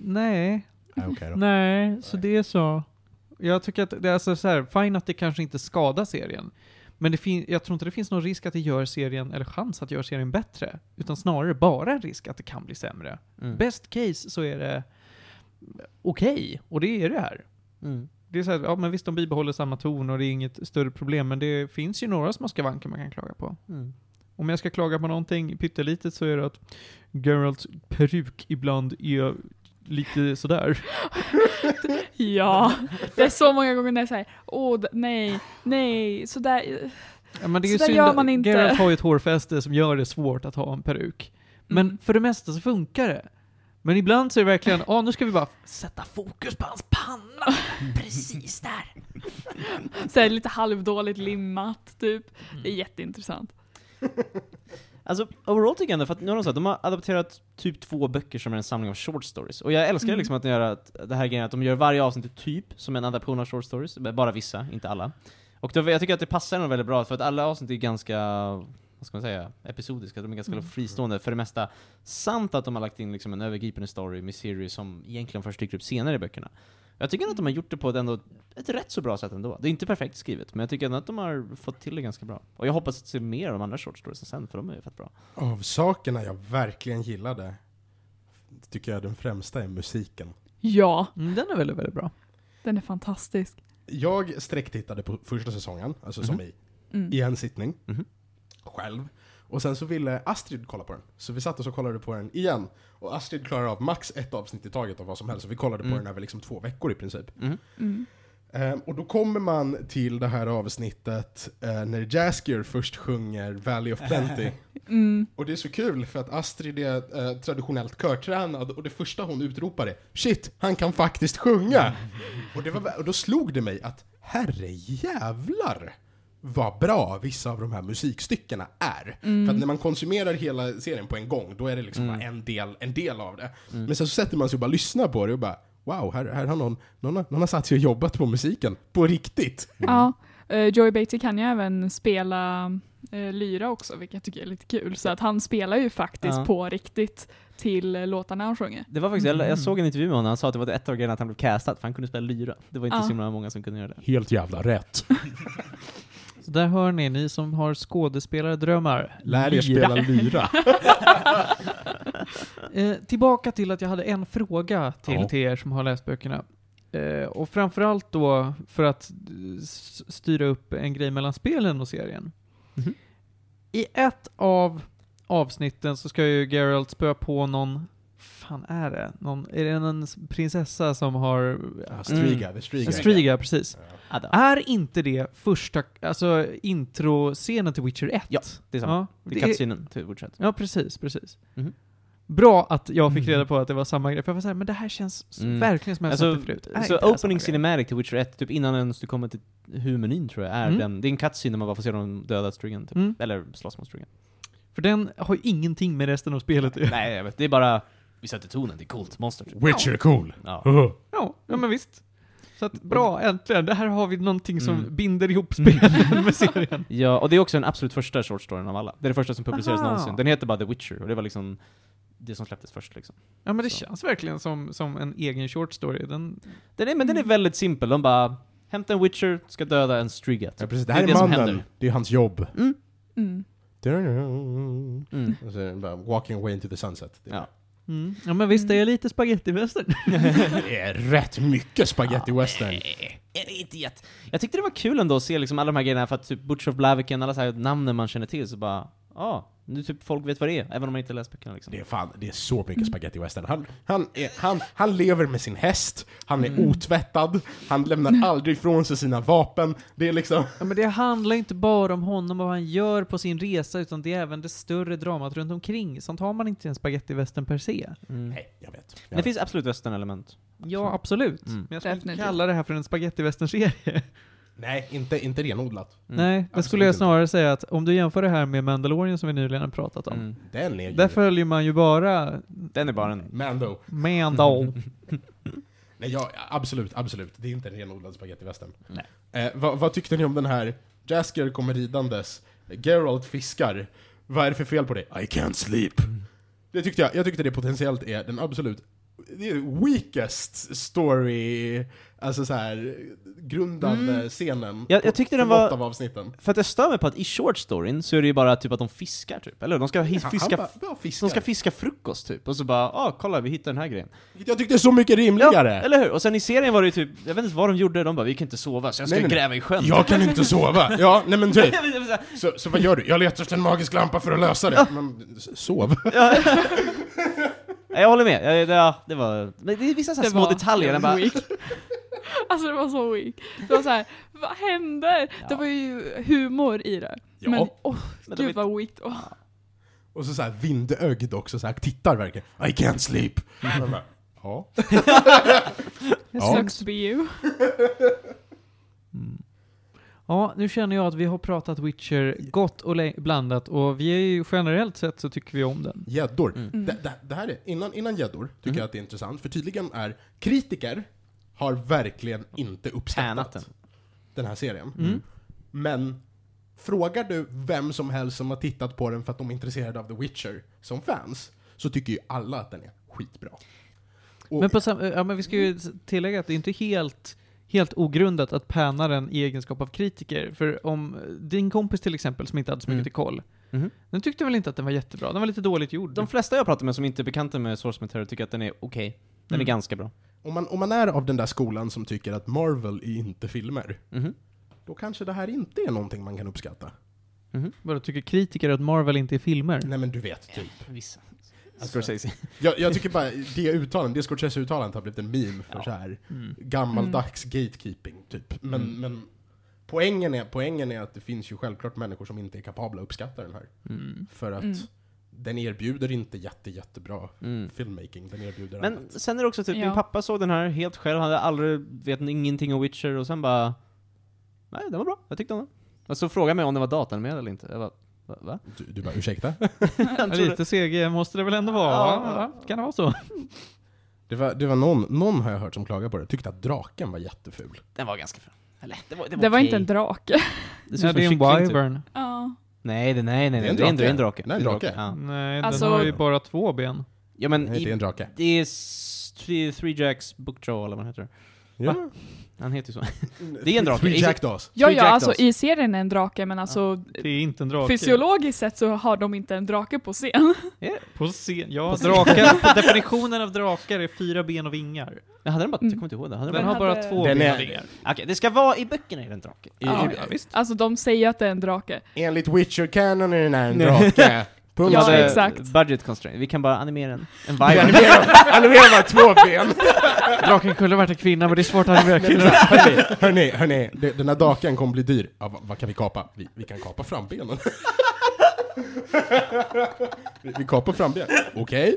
Nej, Nej, okej då. nej, så det är så. Jag tycker att det är alltså så här, fine att det kanske inte skadar serien. Men jag tror inte det finns någon risk att det gör serien, eller chans att det gör serien bättre. Utan snarare bara en risk att det kan bli sämre. Mm. Best case så är det okej, och det är det här. Mm. Det är så här, ja men visst de bibehåller samma ton och det är inget större problem, men det finns ju några små skavanker man kan klaga på. Mm. Om jag ska klaga på någonting pyttelitet så är det att Geralts peruk ibland är lite sådär. Ja, det är så många gånger när jag säger åh, nej, nej, sådär. Ja, men det är Så ju där synd, gör man inte. Geralt har ju ett hårfäste som gör det svårt att ha en peruk. Men Mm. för det mesta så funkar det. Men ibland så är det verkligen, ja nu ska vi bara sätta fokus på hans panna. Precis där. Så lite halvdåligt limmat, typ. Det är jätteintressant. Alltså, overall tycker jag ändå, för att nu har de, så här, de har adapterat typ två böcker som är en samling av short stories. Och jag älskar Mm. liksom att de gör att, det här grejen att de gör varje avsnitt typ som en adaption av short stories, bara vissa, inte alla. Och då, jag tycker att det passar dem väldigt bra, för att alla avsnitt är ganska, vad ska man säga, episodiska, de är ganska Mm. fristående för det mesta. Samt att de har lagt in liksom en övergripande story med series som egentligen först dyker upp senare i böckerna. Jag tycker att de har gjort det på ett, ändå, ett rätt så bra sätt ändå. Det är inte perfekt skrivet, men jag tycker ändå att de har fått till det ganska bra. Och jag hoppas att se mer av de andra short storiesen sen, för de är ju fett bra. Av sakerna jag verkligen gillade, tycker jag den främsta är musiken. Ja, Mm, den är väldigt, väldigt bra. den är fantastisk. Jag sträcktittade på första säsongen, alltså som Mhm. i, Mm. i en sittning, Mhm. Själv. Och sen så ville Astrid kolla på den. Så vi satt och så kollade på den igen. Och Astrid klarar av max ett avsnitt i taget av vad som helst. Så vi kollade Mm. på den över liksom två veckor i princip. Mhm. Mm. Ehm, och då kommer man till det här avsnittet eh, när Jaskier först sjunger Valley of Plenty. Mm. och det är så kul för att Astrid är eh, traditionellt körtränad och det första hon utropar är Shit, han kan faktiskt sjunga! och, det var, och då slog det mig att herre jävlar vad bra vissa av de här musikstyckena är. Mm. För att när man konsumerar hela serien på en gång, då är det liksom Mm. bara en del, en del av det. Mm. Men sen så sätter man sig och bara lyssnar på det och bara Wow, här, här har någon, någon, har- någon har satt sig och jobbat på musiken. På riktigt. Ja, eh, Joey Beatty kan ju även spela eh, lyra också, vilket jag tycker är lite kul. Så att han spelar ju faktiskt Ja. på riktigt till eh, låtarna han sjunger. Det var faktiskt, jag, Mm. jag såg en intervju med honom, han sa att det var ett av grejerna att han blev castad, för han kunde spela lyra. Det var inte Ja. så många som kunde göra det. Helt jävla rätt. Så där hör ni, ni som har skådespelardrömmar. Lär er spela lyra. Eh, tillbaka till att jag hade en fråga till, Ja. till er som har läst böckerna. Eh, och framförallt då för att styra upp en grej mellan spelen och serien. Mhm. I ett av avsnitten så ska ju Geralt spöa på någon, fan är det? Någon, är det en prinsessa som har... Ja, Striga, the Striga. Striga, precis. Ada. Är inte det första, alltså introscenen till Witcher 1? Ja, det är samma. Ja, Det det är cutscenen till Witcher Ja, precis, precis. Mhm. Bra att jag fick reda på att det var samma grej, för jag var såhär, men det här känns Mm. verkligen som jag Alltså, sett det förut. Så det samma opening grej? cinematic till Witcher 1, typ innan ens du kommer till huvudmenyn tror jag, är Mm. den, det är en cutscene där man bara får se dem döda Strigan, typ. Mm. Eller slåss mot Strigan. För den har ju ingenting med resten av spelet. Nej, jag vet, det är bara, vi sätter tonen, det är coolt, monster. Witcher är cool. Ja. Ja, ja men visst. Så att, bra, äntligen. Det här har vi någonting som Mm. binder ihop spelen med serien. Ja, och det är också den absolut första short storyn av alla. Det är det första som publicerades Aha. någonsin. Den heter bara The Witcher, och det var liksom det som släpptes först liksom. Ja men det Så. känns verkligen som, som en egen short story. Den, Den är, men den är väldigt simpel, de bara Hämta en Witcher, ska döda en Striga. Ja, precis. Det Det här är är, det som mannen. Det är hans jobb. Mm. Mm. Mm. Och så är det bara walking away into the sunset. Det är, Ja. Mm. Ja men visst, det är lite spagettivästern. det är rätt mycket spaghetti western. Är det inte jätte... Jag tyckte det var kul ändå att se liksom alla de här grejerna, för att typ Butcher of Blaviken, alla så här namnen man känner till, så bara Ja, nu typ folk vet vad det är, även om man inte läst böckerna liksom. Det är fan, det är så mycket spaghetti western. Han, han, är, han, han lever med sin häst, han är Mm. otvättad, han lämnar aldrig ifrån sig sina vapen. Det är liksom... Ja men det handlar inte bara om honom och vad han gör på sin resa, utan det är även det större dramat runt omkring. Sånt har man inte i en spagettivästern per se. Mm. Nej, jag vet. Men det finns absolut western-element. Ja, absolut. Mm. Men jag skulle kalla det här för en spagettivästern-serie. Nej, inte, inte renodlat. Mm. Nej, det Absolut skulle jag inte. snarare säga att om du jämför det här med Mandalorian som vi nyligen har pratat om. Mm. Den är ju... Där följer man ju bara Den är bara en... Mando. Mando. Nej, ja, absolut, absolut. Det är inte en renodlad spagettivästern. Nej. Eh, vad, vad tyckte ni om den här? Jasker kommer ridandes, Geralt fiskar. Vad är det för fel på det? I can't sleep. Det tyckte jag, jag tyckte det potentiellt är den absolut det är weakest story, alltså så här grundande Mm. scenen. Jag- jag tyckte den var- av avsnitten. För att jag stör mig på att i short storyn så är det ju bara typ att de fiskar typ, eller? De ska his- Han- fiska, bara, bara fiskar. de ska fiska frukost typ, och så bara ah kolla vi hittar den här grejen. Jag tyckte det är så mycket rimligare! eller hur? Och sen i serien var det ju typ, jag vet inte vad de gjorde, de bara vi kan inte sova så jag ska Nej, nej, nej. gräva i sjön. Jag kan inte sova! Ja, nej men typ. Så Så, vad gör du? Jag letar efter en magisk lampa för att lösa det. Men, s- sov. ja. Jag håller med, jag, det, ja, det var, men det är vissa så här Det små var detaljer, bara. Alltså det var så weak. Det var så här, vad händer? Ja. Det var ju humor i det. Ja. Men åh, Men de gud vad weak. Åh. Och så, så här vindögd också, så här, tittar verkligen. I can't sleep. Man bara, Ja. Ja. Sucks to be you. Ja, nu känner jag att vi har pratat Witcher gott och blandat och vi är ju generellt sett så tycker vi om den. Gäddor. Mm. Det, det, det här är, innan, innan gäddor tycker Mhm. jag att det är intressant, för tydligen är kritiker har verkligen inte uppskattat den. den här serien. Mm. Men frågar du vem som helst som har tittat på den för att de är intresserade av The Witcher som fans, så tycker ju alla att den är skitbra. Och, Men, på ja, men vi ska ju tillägga att det är inte helt, helt ogrundat att panna den i egenskap av kritiker. För om din kompis till exempel, som inte hade så mycket Mm. koll, Mhm. den tyckte väl inte att den var jättebra? Den var lite dåligt gjord. De flesta jag pratar med som inte är bekanta med Source Material tycker att den är okej. Den Mm. är ganska bra. Om, man, om man är av den där skolan som tycker att Marvel är inte filmer, Mhm. då kanske det här inte är någonting man kan uppskatta. Mhm. Bara tycker kritiker att Marvel inte är filmer? Nej men du vet, typ. Vissa. Alltså, Scorsese. Jag, jag tycker bara det uttalandet, det Scorsese-uttalandet har blivit en meme för Ja. så här Mm. gammaldags gatekeeping, typ. Men, Mm. men poängen, är, poängen är att det finns ju självklart människor som inte är kapabla att uppskatta den här. Mm. För att Mm. Den erbjuder inte jätte, jättebra Mm. filmmaking, den erbjuder Men annat. sen är det också typ, Ja. min pappa såg den här helt själv, han hade aldrig, vet ingenting om Witcher, och sen bara Nej, den var bra, jag tyckte om den. Och så frågade han mig om den var datanimerad eller inte. Jag bara, va? va? Du, du bara, ursäkta? Lite CG måste det väl ändå vara? Ja. Kan det vara så? Det var, det var någon, någon har jag hört som klagade på det, tyckte att draken var jätteful. Den var ganska ful. Eller, det var, det var Det var okej. inte en drake. Det Ja, det är en typ. wyvern. Ja. Nej, det, nej, nej, Det är nej, en det är en, drake. det är en drake. Det är en Det drake. Ja. Nej, Alltså- den har ju bara två ben. ja, men Nej, det är i, en drake. det är s- Three, three Jacks Book Draw, eller vad han heter. Ja. Han heter ju så. Det är en drake. Three Jackdaws. Ja, Three ja, alltså i serien är en drake, men alltså Det är inte en drake. fysiologiskt sett så har de inte en drake på scen. På scen. Ja, På scen. drakar, definitionen av drakar är fyra ben och vingar. Jag hade den bara, Mm. jag kommer inte ihåg det. Hade Den den har bara... två Den ben är- och vingar. Okej, det ska vara i böckerna i den drake. I, Ja, i, visst. Alltså de säger att det är en drake. enligt Witcher-canon är den här en Nej. drake. De Ja, hade exakt. budget constraint. Vi kan bara animera en. En Vi vibe. animerar bara två ben. Draken kunde varit en kvinna, men det är svårt att animera kvinnor. hörni, hörni, hörni, den här draken kommer bli dyr. Ja, vad, vad kan vi kapa? Vi, vi kan kapa frambenen. vi, vi kapar frambenen. Okej.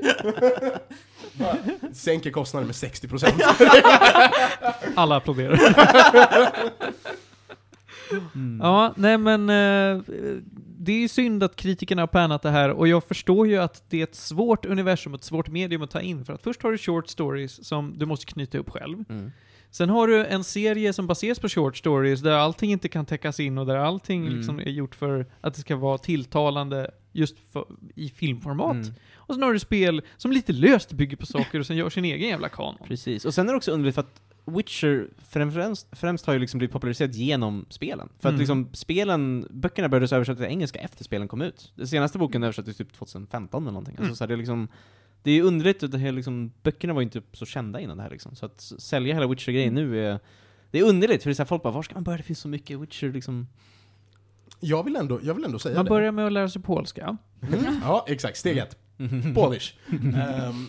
Bara Sänker kostnaden med 60%. Alla applåderar. Mm. Ja, nej men eh, det är ju synd att kritikerna har pannat det här och jag förstår ju att det är ett svårt universum och ett svårt medium att ta in för att först har du short stories som du måste knyta upp själv. Mm. Sen har du en serie som baseras på short stories där allting inte kan täckas in och där allting Mm. liksom är gjort för att det ska vara tilltalande just för, i filmformat. Mm. Och sen har du spel som lite löst bygger på saker och sen gör sin egen jävla kanon. Precis. Och sen är det också underligt för att Witcher främst, främst har ju liksom blivit populariserat genom spelen. För att Mm. liksom spelen, böckerna började översättas till engelska efter spelen kom ut. Den senaste boken översattes typ 2015 eller någonting. Mm. Alltså så här, det är liksom det är ju underligt att det här liksom, böckerna var ju inte så kända innan det här liksom. Så att sälja hela Witcher-grejen nu är det är underligt, för det är så här, folk bara 'Var ska man börja? Det finns så mycket Witcher' liksom. Jag vill ändå, jag vill ändå säga Man det. börjar med att lära sig polska. Mm. Ja, exakt. Steg ett. Polish. Ehm,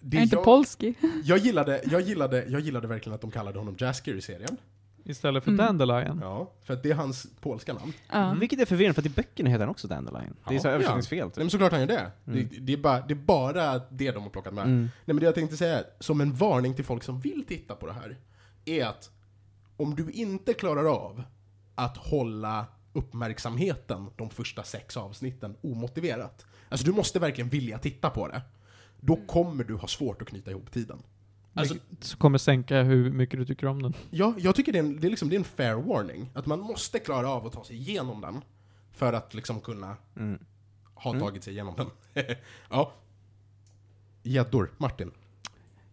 det är inte jag, polski. jag, gillade, jag, gillade, jag gillade verkligen att de kallade honom Jasker i serien. Istället för Mm. Dandelion. Ja, för att det är hans polska namn. Ja. Vilket är förvirrande, för att i böckerna heter han också Dandelion. Det är Ja, så ja. översättningsfel Nej typ. men såklart han gör det. Mm. det, det, är bara, det är bara det de har plockat med. Mm. Nej men det jag tänkte säga, som en varning till folk som vill titta på det här, är att om du inte klarar av att hålla uppmärksamheten de första sex avsnitten omotiverat, alltså du måste verkligen vilja titta på det, då kommer du ha svårt att knyta ihop tiden. Alltså, så kommer sänka hur mycket du tycker om den. Ja, jag tycker det är, en, det, är liksom, det är en fair warning. Att man måste klara av att ta sig igenom den för att liksom kunna Mm. ha Mm. tagit sig igenom den. ja. Gäddor, Martin.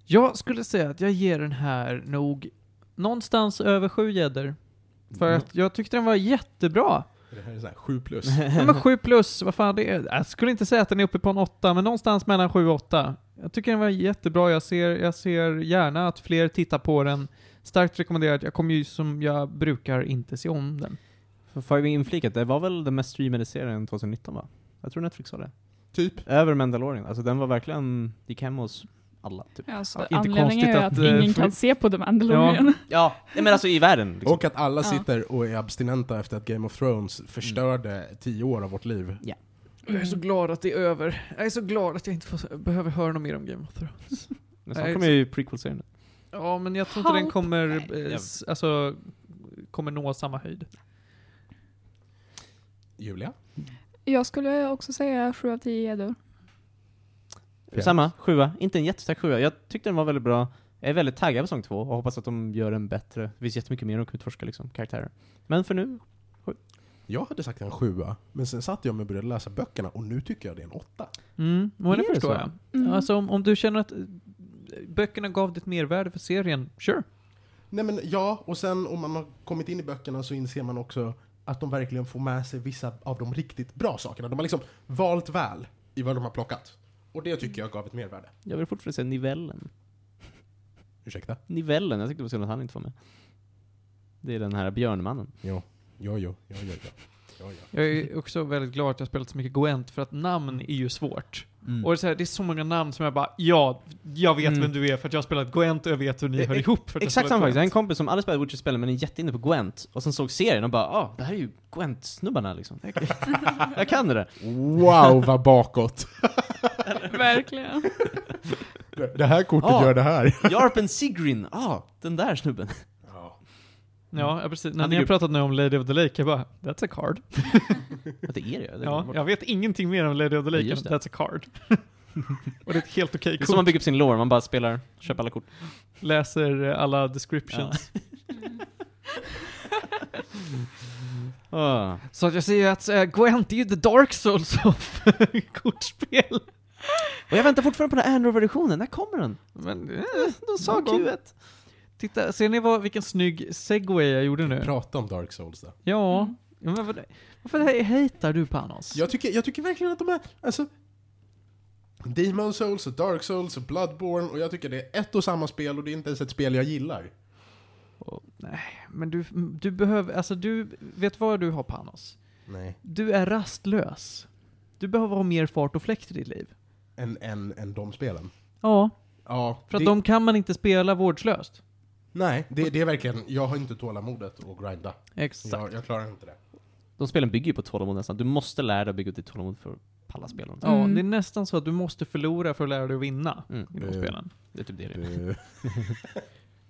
Jag skulle säga att jag ger den här nog någonstans över sju gäddor. För Mm. att jag tyckte den var jättebra. Det här är såhär 7 plus. Ja, men 7 plus, vad fan det är. Jag skulle inte säga att den är uppe på en 8, men någonstans mellan 7 och 8. Jag tycker den var jättebra, jag ser, jag ser gärna att fler tittar på den. Starkt rekommenderat, jag kommer ju som jag brukar inte se om den. För får vi inflikat, det var väl den mest streamade serien 2019 va? Jag tror Netflix sa det. typ. Över Mandalorian, alltså den var verkligen, gick hem hos alla typ. Alltså, Ja, inte anledningen är att, att, eh, ingen för- kan se på The Mandalorian. Ja, nej, men alltså i världen liksom. Och att alla Ja. sitter och är abstinenta efter att Game of Thrones förstörde tio år av vårt liv. Jag är så glad att det är över. Jag är så glad att jag inte får, behöver höra något mer om Game of Thrones. Men snart kommer ju prequel-serien. Ja, men jag tror inte den kommer, eh, alltså, kommer nå samma höjd. Julia? Jag skulle också säga 7 av 10 gäddor. Fjärde. Samma, sjua. Inte en jättestark sjua. Jag tyckte den var väldigt bra. Jag är väldigt taggad på säsong två och hoppas att de gör den bättre. Det finns jättemycket mer de kan utforska liksom, karaktärer. Men för nu, Jag hade sagt en sjua, men sen satt jag mig och började läsa böckerna och nu tycker jag det är en åtta. Mm, men det förstår så? jag. Mm. Alltså om, om du känner att eh, böckerna gav dig ett mervärde för serien, sure. Nej men ja, och sen om man har kommit in i böckerna så inser man också att de verkligen får med sig vissa av de riktigt bra sakerna. De har liksom valt väl i vad de har plockat. Och det tycker jag gav ett mervärde. jag vill fortfarande säga Nivellen. Ursäkta? Nivellen, jag tyckte det var synd att han inte var med. Det är den här björnmannen. Jo, jo, jo, jo, jo. jo. jo, jo. Jag är också väldigt glad att jag spelat så mycket Gwent, för att namn är ju svårt. Mm. Och det är, så här, det är så många namn som jag bara, ja, jag vet Mm. vem du är för att jag har spelat Gwent och jag vet hur ni Eh, hör eh, ihop. För att Exakt samma faktiskt. Jag har en kompis som aldrig spelat Witcher-spel men är jätteinne på Gwent. Och sen såg serien och bara ah, det här är ju Gwent-snubbarna liksom. jag kan det där. Wow, vad bakåt! Verkligen. Det- här kortet Ja. gör det här. Jarpen Sigrin, ah, den där snubben. Ja. Ja, ja, precis. När ni har pratat nu om Lady of the Lake, jag bara, that's a card. Att det är det, det är Ja, jag vet ingenting mer om Lady of the Lake än that's a card. och det är ett helt okej Det är kort. som man bygger upp sin lore, man bara spelar, köper alla kort. Läser eh, alla descriptions. Ah. Så att jag säger att uh, Gwent är ju the Dark Souls of kortspel. Och jag väntar fortfarande på den här Android-versionen, när kommer den? Men, eh, De sa någon gång. Q1. Titta, ser ni vad, vilken snygg segway jag gjorde nu? Prata om Dark Souls då. Ja. Mm. men vad, varför hatar du Panos? Jag tycker, jag tycker verkligen att de är, alltså... Demon Souls och Dark Souls och Bloodborne och jag tycker det är ett och samma spel och det är inte ens ett spel jag gillar. Och, nej, men du, du behöver, alltså du, vet vad du har Panos? Nej. Du är rastlös. Du behöver ha mer fart och fläkt i ditt liv. Än, än, än de spelen. Ja, Ja, för att det, de kan man inte spela vårdslöst. Nej, det, det är verkligen, jag har inte tålamodet att grinda. Exakt. Jag, jag klarar inte det. De spelen bygger ju på tålamod nästan. Du måste lära dig att bygga upp ditt tålamod för att palla spelen. Ja, Mm. det är nästan så att du måste förlora för att lära dig att vinna Mm. i de spelen. Det är typ det det är.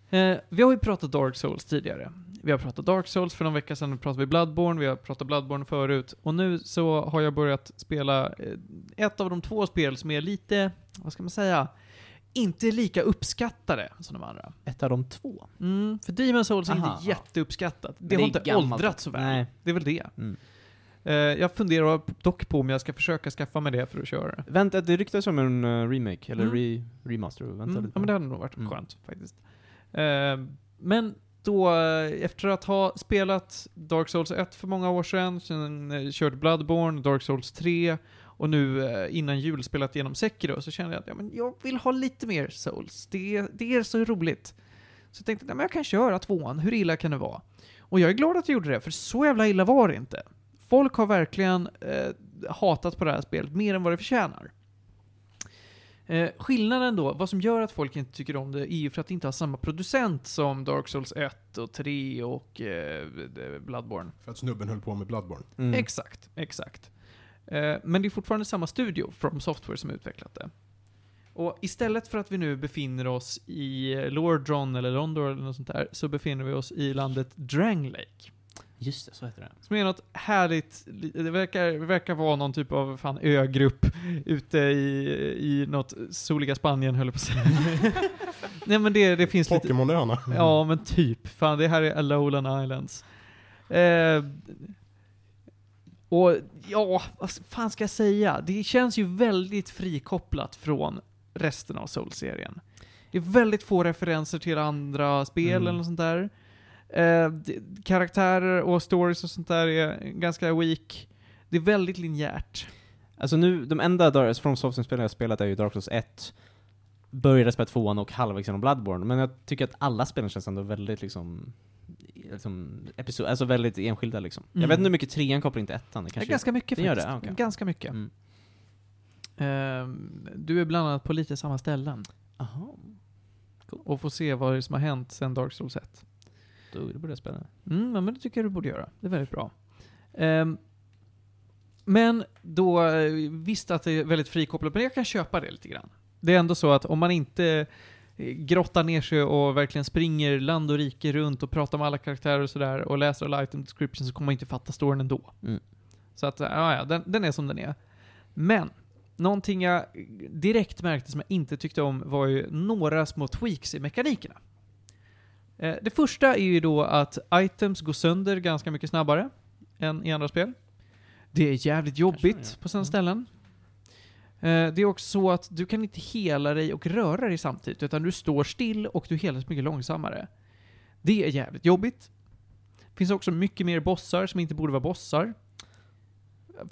Eh, vi har ju pratat Dark Souls tidigare. Vi har pratat Dark Souls för någon vecka sedan, pratade vi Bloodborne, vi har pratat Bloodborne förut. Och nu så har jag börjat spela eh, ett av de två spel som är lite, vad ska man säga, inte lika uppskattade som de andra. Ett av de två. Mm, för Demon Souls är Aha, inte jätteuppskattat. Det, det har är inte åldrats så väl. Nej. Det är väl det. Mm. Eh, jag funderar dock på om jag ska försöka skaffa mig det för att köra det. Vänta, det ryktas om en uh, remake, eller Mm. re remaster. Vänta Mm, lite ja, men det hade nog varit Mm. skönt faktiskt. Eh, men då, eh, efter att ha spelat Dark Souls 1 för många år sedan, sen eh, kört Bloodborne, Dark Souls 3 och nu eh, innan jul spelat igenom Sekiro, så kände jag att ja, men jag vill ha lite mer Souls. Det, det är så roligt. Så jag tänkte att ja, jag kan köra tvåan, hur illa kan det vara? Och jag är glad att jag gjorde det, för så jävla illa var det inte. Folk har verkligen eh, hatat på det här spelet mer än vad det förtjänar. Eh, skillnaden då, vad som gör att folk inte tycker om det, är ju för att det inte har samma producent som Dark Souls 1 och 3 och eh, Bloodborne. för att snubben höll på med Bloodborne. Mm. Exakt, exakt. Eh, men det är fortfarande samma studio, From Software, som utvecklat det. Och istället för att vi nu befinner oss i Lordron eller Londor eller något sånt där, så befinner vi oss i landet Drang Lake. Just det, så heter det. Som är något härligt, det verkar, det verkar vara någon typ av fan ögrupp ute i, i något soliga Spanien höll jag på att säga. Nej men det, det finns lite, Pokémonöarna. ja men typ. Fan det här är Alolan Islands. Eh, och ja, vad fan ska jag säga? Det känns ju väldigt frikopplat från resten av Soul-serien. Det är väldigt få referenser till andra spel Mm. eller något sånt där. Eh, det, karaktärer och stories och sånt där är ganska weak. Det är väldigt linjärt. Alltså nu, de enda Dark From Software-spelen jag spelat är ju Dark Souls 1, började spela tvåan och halvvägs genom Bloodborne, men jag tycker att alla spelen känns ändå väldigt liksom, liksom episod, alltså väldigt enskilda liksom. Jag Mm. vet inte hur mycket trean kopplar in till ettan, det Det är kanske... ganska mycket det gör faktiskt. det? Ah, okej. Ganska mycket. Mm. Ehm, du är bland annat på lite samma ställen. Aha, Och får se vad det som har hänt sen Dark Souls 1. då borde jag spela. Mm, ja, men det tycker jag du borde göra. Det är väldigt bra. Ehm, men då, eh, visst att det är väldigt frikopplat, men jag kan köpa det lite grann. Det är ändå så att om man inte grottar ner sig och verkligen springer land och rike runt och pratar med alla karaktärer och sådär och läser alla item descriptions så kommer man inte fatta storyn ändå. Mm. Så att, ja, ja, den, den är som den är. Men, någonting jag direkt märkte som jag inte tyckte om var ju några små tweaks i mekanikerna. Eh, Det första är ju då att items går sönder ganska mycket snabbare än i andra spel. Det är jävligt jobbigt på sina Mm. ställen. Eh, Det är också så att du kan inte hela dig och röra dig samtidigt, utan du står still och du helas mycket långsammare. Det är jävligt jobbigt. Det finns också mycket mer bossar som inte borde vara bossar.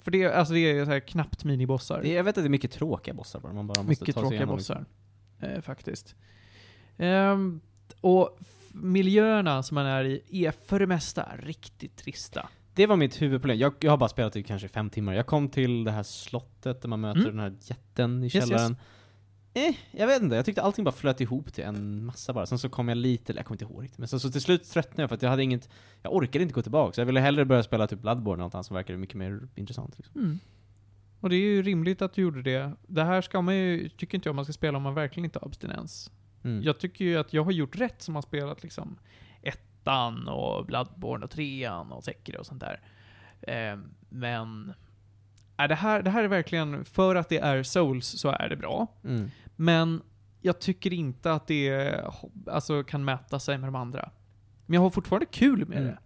För det, alltså det är så här knappt minibossar. Det, jag vet att det är mycket tråkiga bossar bara, man bara måste Mycket ta sig tråkiga igenom, bossar. Liksom. Eh, faktiskt. Ehm, och miljöerna som man är i är för det mesta riktigt trista. Det var mitt huvudproblem. Jag, jag har bara spelat i kanske fem timmar. Jag kom till det här slottet där man möter Mm. den här jätten i Yes, källaren. Eh, jag vet inte, jag tyckte allting bara flöt ihop till en massa bara. Sen så kom jag lite, jag kommer inte ihåg riktigt, men sen så till slut tröttnade jag för att jag hade inget, jag orkade inte gå tillbaka. Så jag ville hellre börja spela typ Bloodborne eller något som verkade mycket mer intressant. Liksom. Mm. Och det är ju rimligt att du gjorde det. Det här ska man ju, tycker inte jag man ska spela om man verkligen inte har abstinens. Mm. Jag tycker ju att jag har gjort rätt som har spelat liksom ettan och Bloodborne och trean och Sekiro och sånt där. Ehm, men äh, det, här, det här är verkligen, för att det är Souls så är det bra. Mm. Men jag tycker inte att det alltså, kan mäta sig med de andra. Men jag har fortfarande kul med Mm. det.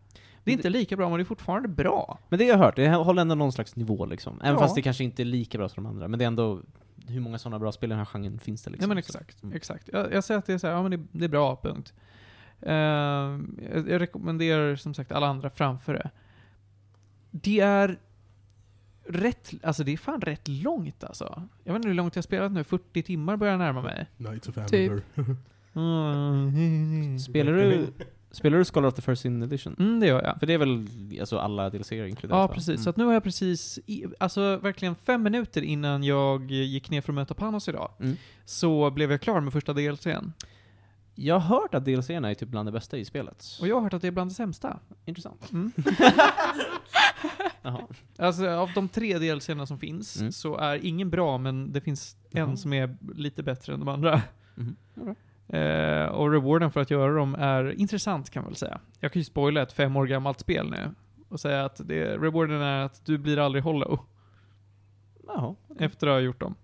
Det är inte lika bra, men det är fortfarande bra. Men det jag har hört, det håller ändå någon slags nivå liksom. Även Ja. fast det kanske inte är lika bra som de andra. Men det är ändå, hur många sådana bra spel i den här genren finns det liksom? Ja men exakt. Mm. exakt. Jag, jag säger att det är så här, ja men det, det är bra, punkt. Ehm, jag, rekommenderar som sagt alla andra framför det. Det är rätt, alltså det är fan rätt långt alltså. Jag vet inte hur långt jag har spelat nu, 40 timmar börjar jag närma mig. Knights of Typ. Amalur. Mm, Spelar du, spelar du Scholar of the First Sin Edition? mm det gör jag. För det är väl alltså alla DLC inkluderat Ja, precis. Mm. Så att nu har jag precis, i, alltså verkligen fem minuter innan jag gick ner för att möta Panos idag, Mm. så blev jag klar med första DLCn. Jag har hört att DLCerna är typ bland det bästa i spelet. Och jag har hört att det är bland det sämsta. Intressant. Mm. Alltså av de tre DLCerna som finns, Mm. så är ingen bra, men det finns Jaha. en som är lite bättre än de andra. Mhm. Okej. Eh, och rewarden för att göra dem är intressant kan man väl säga. Jag kan ju spoila ett fem år gammalt spel nu. Och säga att det, rewarden är att du blir aldrig hollow Jaha. efter att ha gjort dem.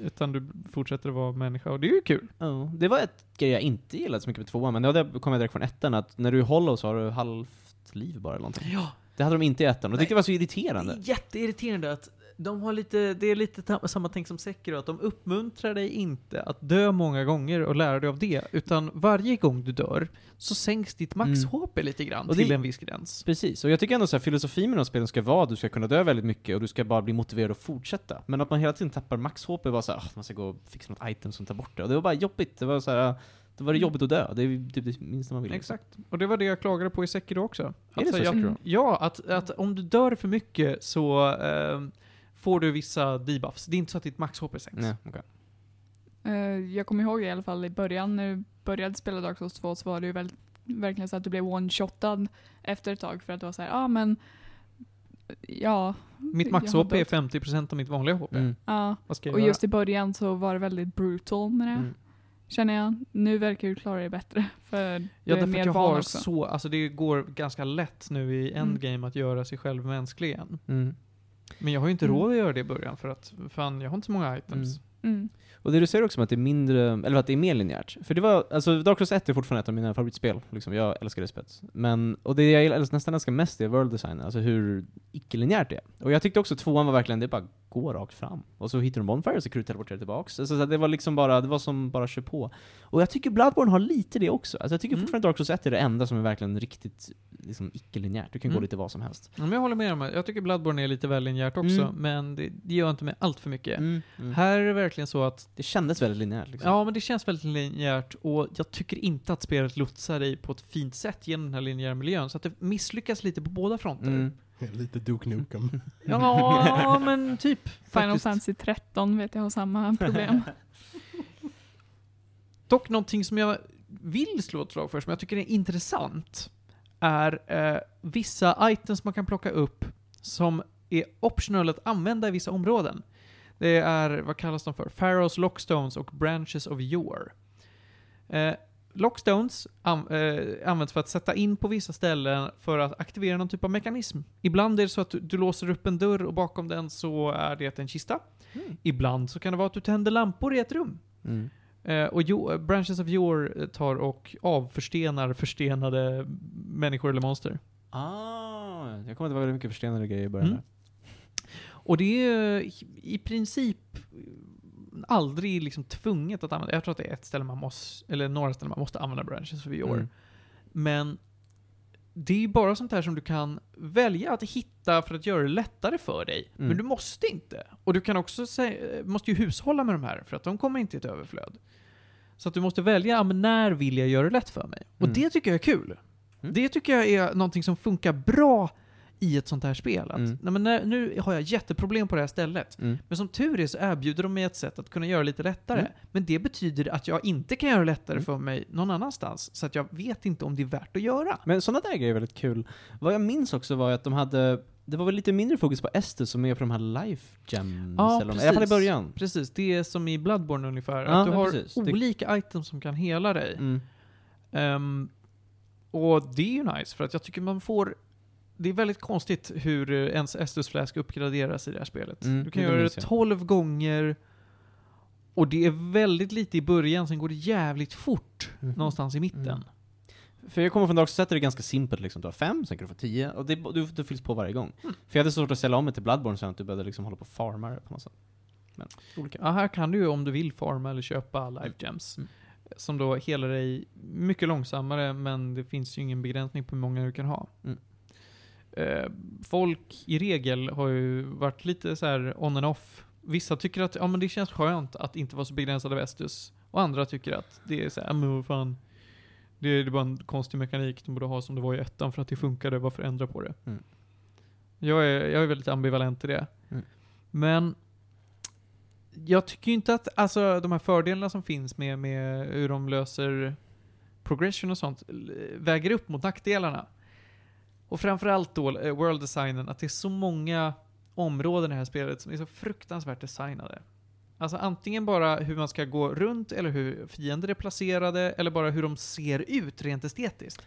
Utan du fortsätter att vara människa, och det är ju kul. Ja, det var ett grej jag inte gillade så mycket med tvåan, men det kom jag direkt från ettan, att när du är hollow så har du halvt liv bara eller någonting. Ja, Det hade de inte i ettan, och jag tyckte det var så irriterande. Det är jätteirriterande att de har lite, det är lite samma tänk som Sekiro, att de uppmuntrar dig inte att dö många gånger och lära dig av det, utan varje gång du dör så sänks ditt max Mm. Lite grann Och det- till en viss gräns. Precis, och jag tycker ändå så här, filosofin med de spelen ska vara att du ska kunna dö väldigt mycket och du ska bara bli motiverad att fortsätta. Men att man hela tiden tappar max-HP var såhär, man ska gå och fixa något item som tar bort det. Och det var bara jobbigt, det var så här, då var det jobbigt att dö. Det är typ det minsta man vill. Exakt. Och det var det jag klagade på i Sekiro också. Är Att det så jag? Ja, att, att om du dör för mycket så ehm, får du vissa debuffs. Det är inte så att ditt max HP sänks. Nej, okej. Eh, jag kommer ihåg i alla fall i början när du började spela Dark Souls 2 så var det ju väl, verkligen så att du blev one-shotad efter ett tag för att det var så här, ja ah, men Ja, Mitt max-HP är dött. 50% av mitt vanliga HP. Mm. ja. Och göra? just i början så var det väldigt brutal med det. Mm. Känner jag. Nu verkar du klara dig bättre. För du Ja, är därför mer jag van har också. så, alltså det går ganska lätt nu i Mm. endgame att göra sig själv mänsklig igen. Mm. Men jag har ju inte Mm. råd att göra det i början för att, fan, jag har inte så många items. Mm. Och det du säger också om att det är mindre, eller att det är mer linjärt. För det var, alltså Dark Souls 1 är fortfarande ett av mina favoritspel, liksom. jag älskar det spelet. Men, och det jag älskar- nästan älskar mest är world designen, alltså hur icke-linjärt det är. Och jag tyckte också tvåan var verkligen, det bara gå rakt fram. Och så hittar du en bonfire så kan du teleportera tillbaks. Alltså, så det var liksom bara, det var som bara kör på. Och jag tycker Bloodborne har lite det också. Alltså jag tycker Mm. fortfarande Dark Souls 1 är det enda som är verkligen riktigt liksom, icke-linjärt. Du kan gå Mm. lite vad som helst. Ja, Men jag håller med om det. Jag tycker Bloodborne är lite väl linjärt också, Mm. men det, det gör inte mig allt för mycket. Mm. Mm. Här är det verkligen så att, Det kändes väldigt linjärt liksom. ja men det känns väldigt linjärt och jag tycker inte att spelet lotsar dig på ett fint sätt genom den här linjära miljön, så att det misslyckas lite på båda fronter. Lite Duke Nukem. Ja, men typ. Final faktiskt. Fantasy 13 vet jag har samma problem. Dock någonting som jag vill slå ett slag för, som jag tycker är intressant, är eh, vissa items man kan plocka upp som är optional att använda i vissa områden. Det är, vad kallas de för? Pharaohs Lockstones och Branches of Yore. Eh, Lockstones an, eh, används för att sätta in på vissa ställen för att aktivera någon typ av mekanism. Ibland är det så att du, du låser upp en dörr och bakom den så är det en kista. Mm. Ibland så kan det vara att du tänder lampor i ett rum. Mm. Eh, och jo, Branches of Yore tar och avförstenar förstenade människor eller monster. Ah, jag kommer inte ihåg väldigt mycket förstenade grejer i början Mm. Och det är i princip aldrig liksom tvunget att använda. Jag tror att det är ett ställe man måste, eller några ställen man måste använda Branches of Yore. Mm. Men det är ju bara sånt här som du kan välja att hitta för att göra det lättare för dig. Mm. Men du måste inte. Och du kan också säga, måste ju hushålla med de här, för att de kommer inte i ett överflöd. Så att du måste välja, ja, men när vill jag göra det lätt för mig? Och Mm. det tycker jag är kul. Mm. Det tycker jag är någonting som funkar bra i ett sånt här spel. Att, Mm. nej, men när, nu har jag jätteproblem på det här stället. Mm. Men som tur är så erbjuder de mig ett sätt att kunna göra det lite lättare. Mm. Men det betyder att jag inte kan göra det lättare Mm. för mig någon annanstans. Så att jag vet inte om det är värt att göra. Men sådana där grejer är väldigt kul. Vad jag minns också var att de hade, det var väl lite mindre fokus på Estus som är på de här life gems, Ja, eller, i alla fall i början. Precis, det är som i Bloodborne ungefär. Ja, att du har precis. Det- olika items som kan hela dig. Ehm, och det är ju nice, för att jag tycker man får... Det är väldigt konstigt hur eh, ens Estus Flask uppgraderas i det här spelet. Mm, du kan det göra det minns jag. 12 gånger, och det är väldigt lite i början, sen går det jävligt fort Mhm. någonstans i mitten. Mm. För jag kommer från Dark Souls 1 är det ganska simpelt liksom. Du har fem, sen kan du få tio, och det, du, du fylls på varje gång. Mm. För jag hade svårt att ställa om mig till Bloodborne sen att du började liksom hålla på och farma det på något sätt. Men, olika. Ja, här kan du ju om du vill farma eller köpa life gems. Mm. Som då helar dig mycket långsammare, men det finns ju ingen begränsning på hur många du kan ha. Mm. Eh, folk i regel har ju varit lite så här on and off. Vissa tycker att ja, men det känns skönt att inte vara så begränsad av Estus. Och andra tycker att det är så här, "Ja, men vad fan. Det är, det är bara en konstig mekanik de borde ha som det var i ettan för att det funkade, varför ändra på det? Mm. Jag, är, jag är väldigt ambivalent i det. Mm. Men jag tycker ju inte att alltså, de här fördelarna som finns med, med hur de löser progression och sånt väger upp mot nackdelarna. Och framförallt då eh, world designen, att det är så många områden i det här spelet som är så fruktansvärt designade. Alltså antingen bara hur man ska gå runt, eller hur fiender är placerade, eller bara hur de ser ut rent estetiskt.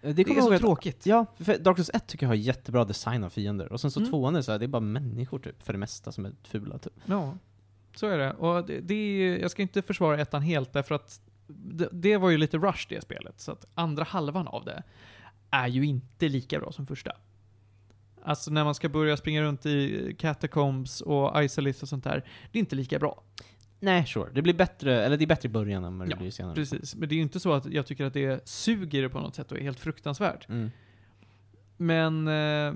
Det, Det, kommer är så att- tråkigt. Ja, för Dark Souls 1 tycker jag har jättebra design av fiender. Och sen så Mm. tvåan är så här, det är bara människor typ, för det mesta som är fula typ. Ja, så är det. Och det, det är, jag ska inte försvara ettan helt, därför att det, det var ju lite rush det spelet. Så att andra halvan av det är ju inte lika bra som första. Alltså när man ska börja springa runt i catacombs och isolate och sånt där, det är inte lika bra. Nej, sure. Det blir bättre, eller det är bättre i början än vad det Ja, blir senare. Precis, men det är ju inte så att jag tycker att det suger på något sätt och är helt fruktansvärt. Mm. Men eh,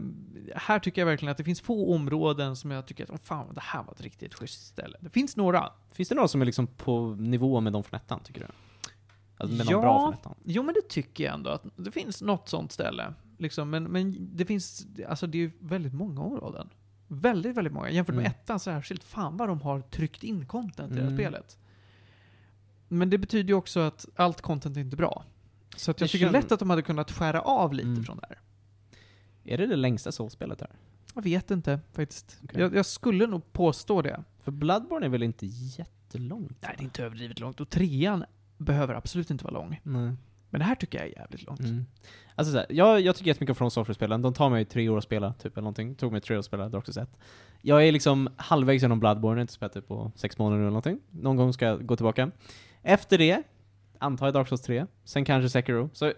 här tycker jag verkligen att det finns få områden som jag tycker att, oh, fan, det här var ett riktigt schysst ställe. Det finns några, Finns det några som är liksom på nivå med de från ettan, tycker du? Alltså med Ja. de bra från ettan? Jo, men det tycker jag ändå att det finns något sånt ställe. Liksom, men, men det finns, alltså det är väldigt många områden. Väldigt, väldigt många. Jämfört med Mm. ettan särskilt, fan vad de har tryckt in content i det här Mm. spelet. Men det betyder ju också att allt content är inte bra. Så att jag Det tycker kän- lätt att de hade kunnat skära av lite Mm. från det här. Är det det längsta Souls-spelet här? Jag vet inte faktiskt. Okej. Jag, jag skulle nog påstå det. För Bloodborne är väl inte jättelångt? Nej, det är inte överdrivet långt. Och trean behöver absolut inte vara lång. Nej. Men det här tycker jag är jävligt långt. Mm. Alltså såhär, jag, jag tycker jättemycket om From Software-spelen. De tar mig tre år att spela, typ, eller någonting. Tog mig tre år att spela Dark Souls 1. Jag är liksom halvvägs genom Bloodborne, jag inte spelat det på sex månader eller någonting. Någon gång ska jag gå tillbaka. Efter det, antar jag Dark Souls 3. Sen kanske Sekiro. Så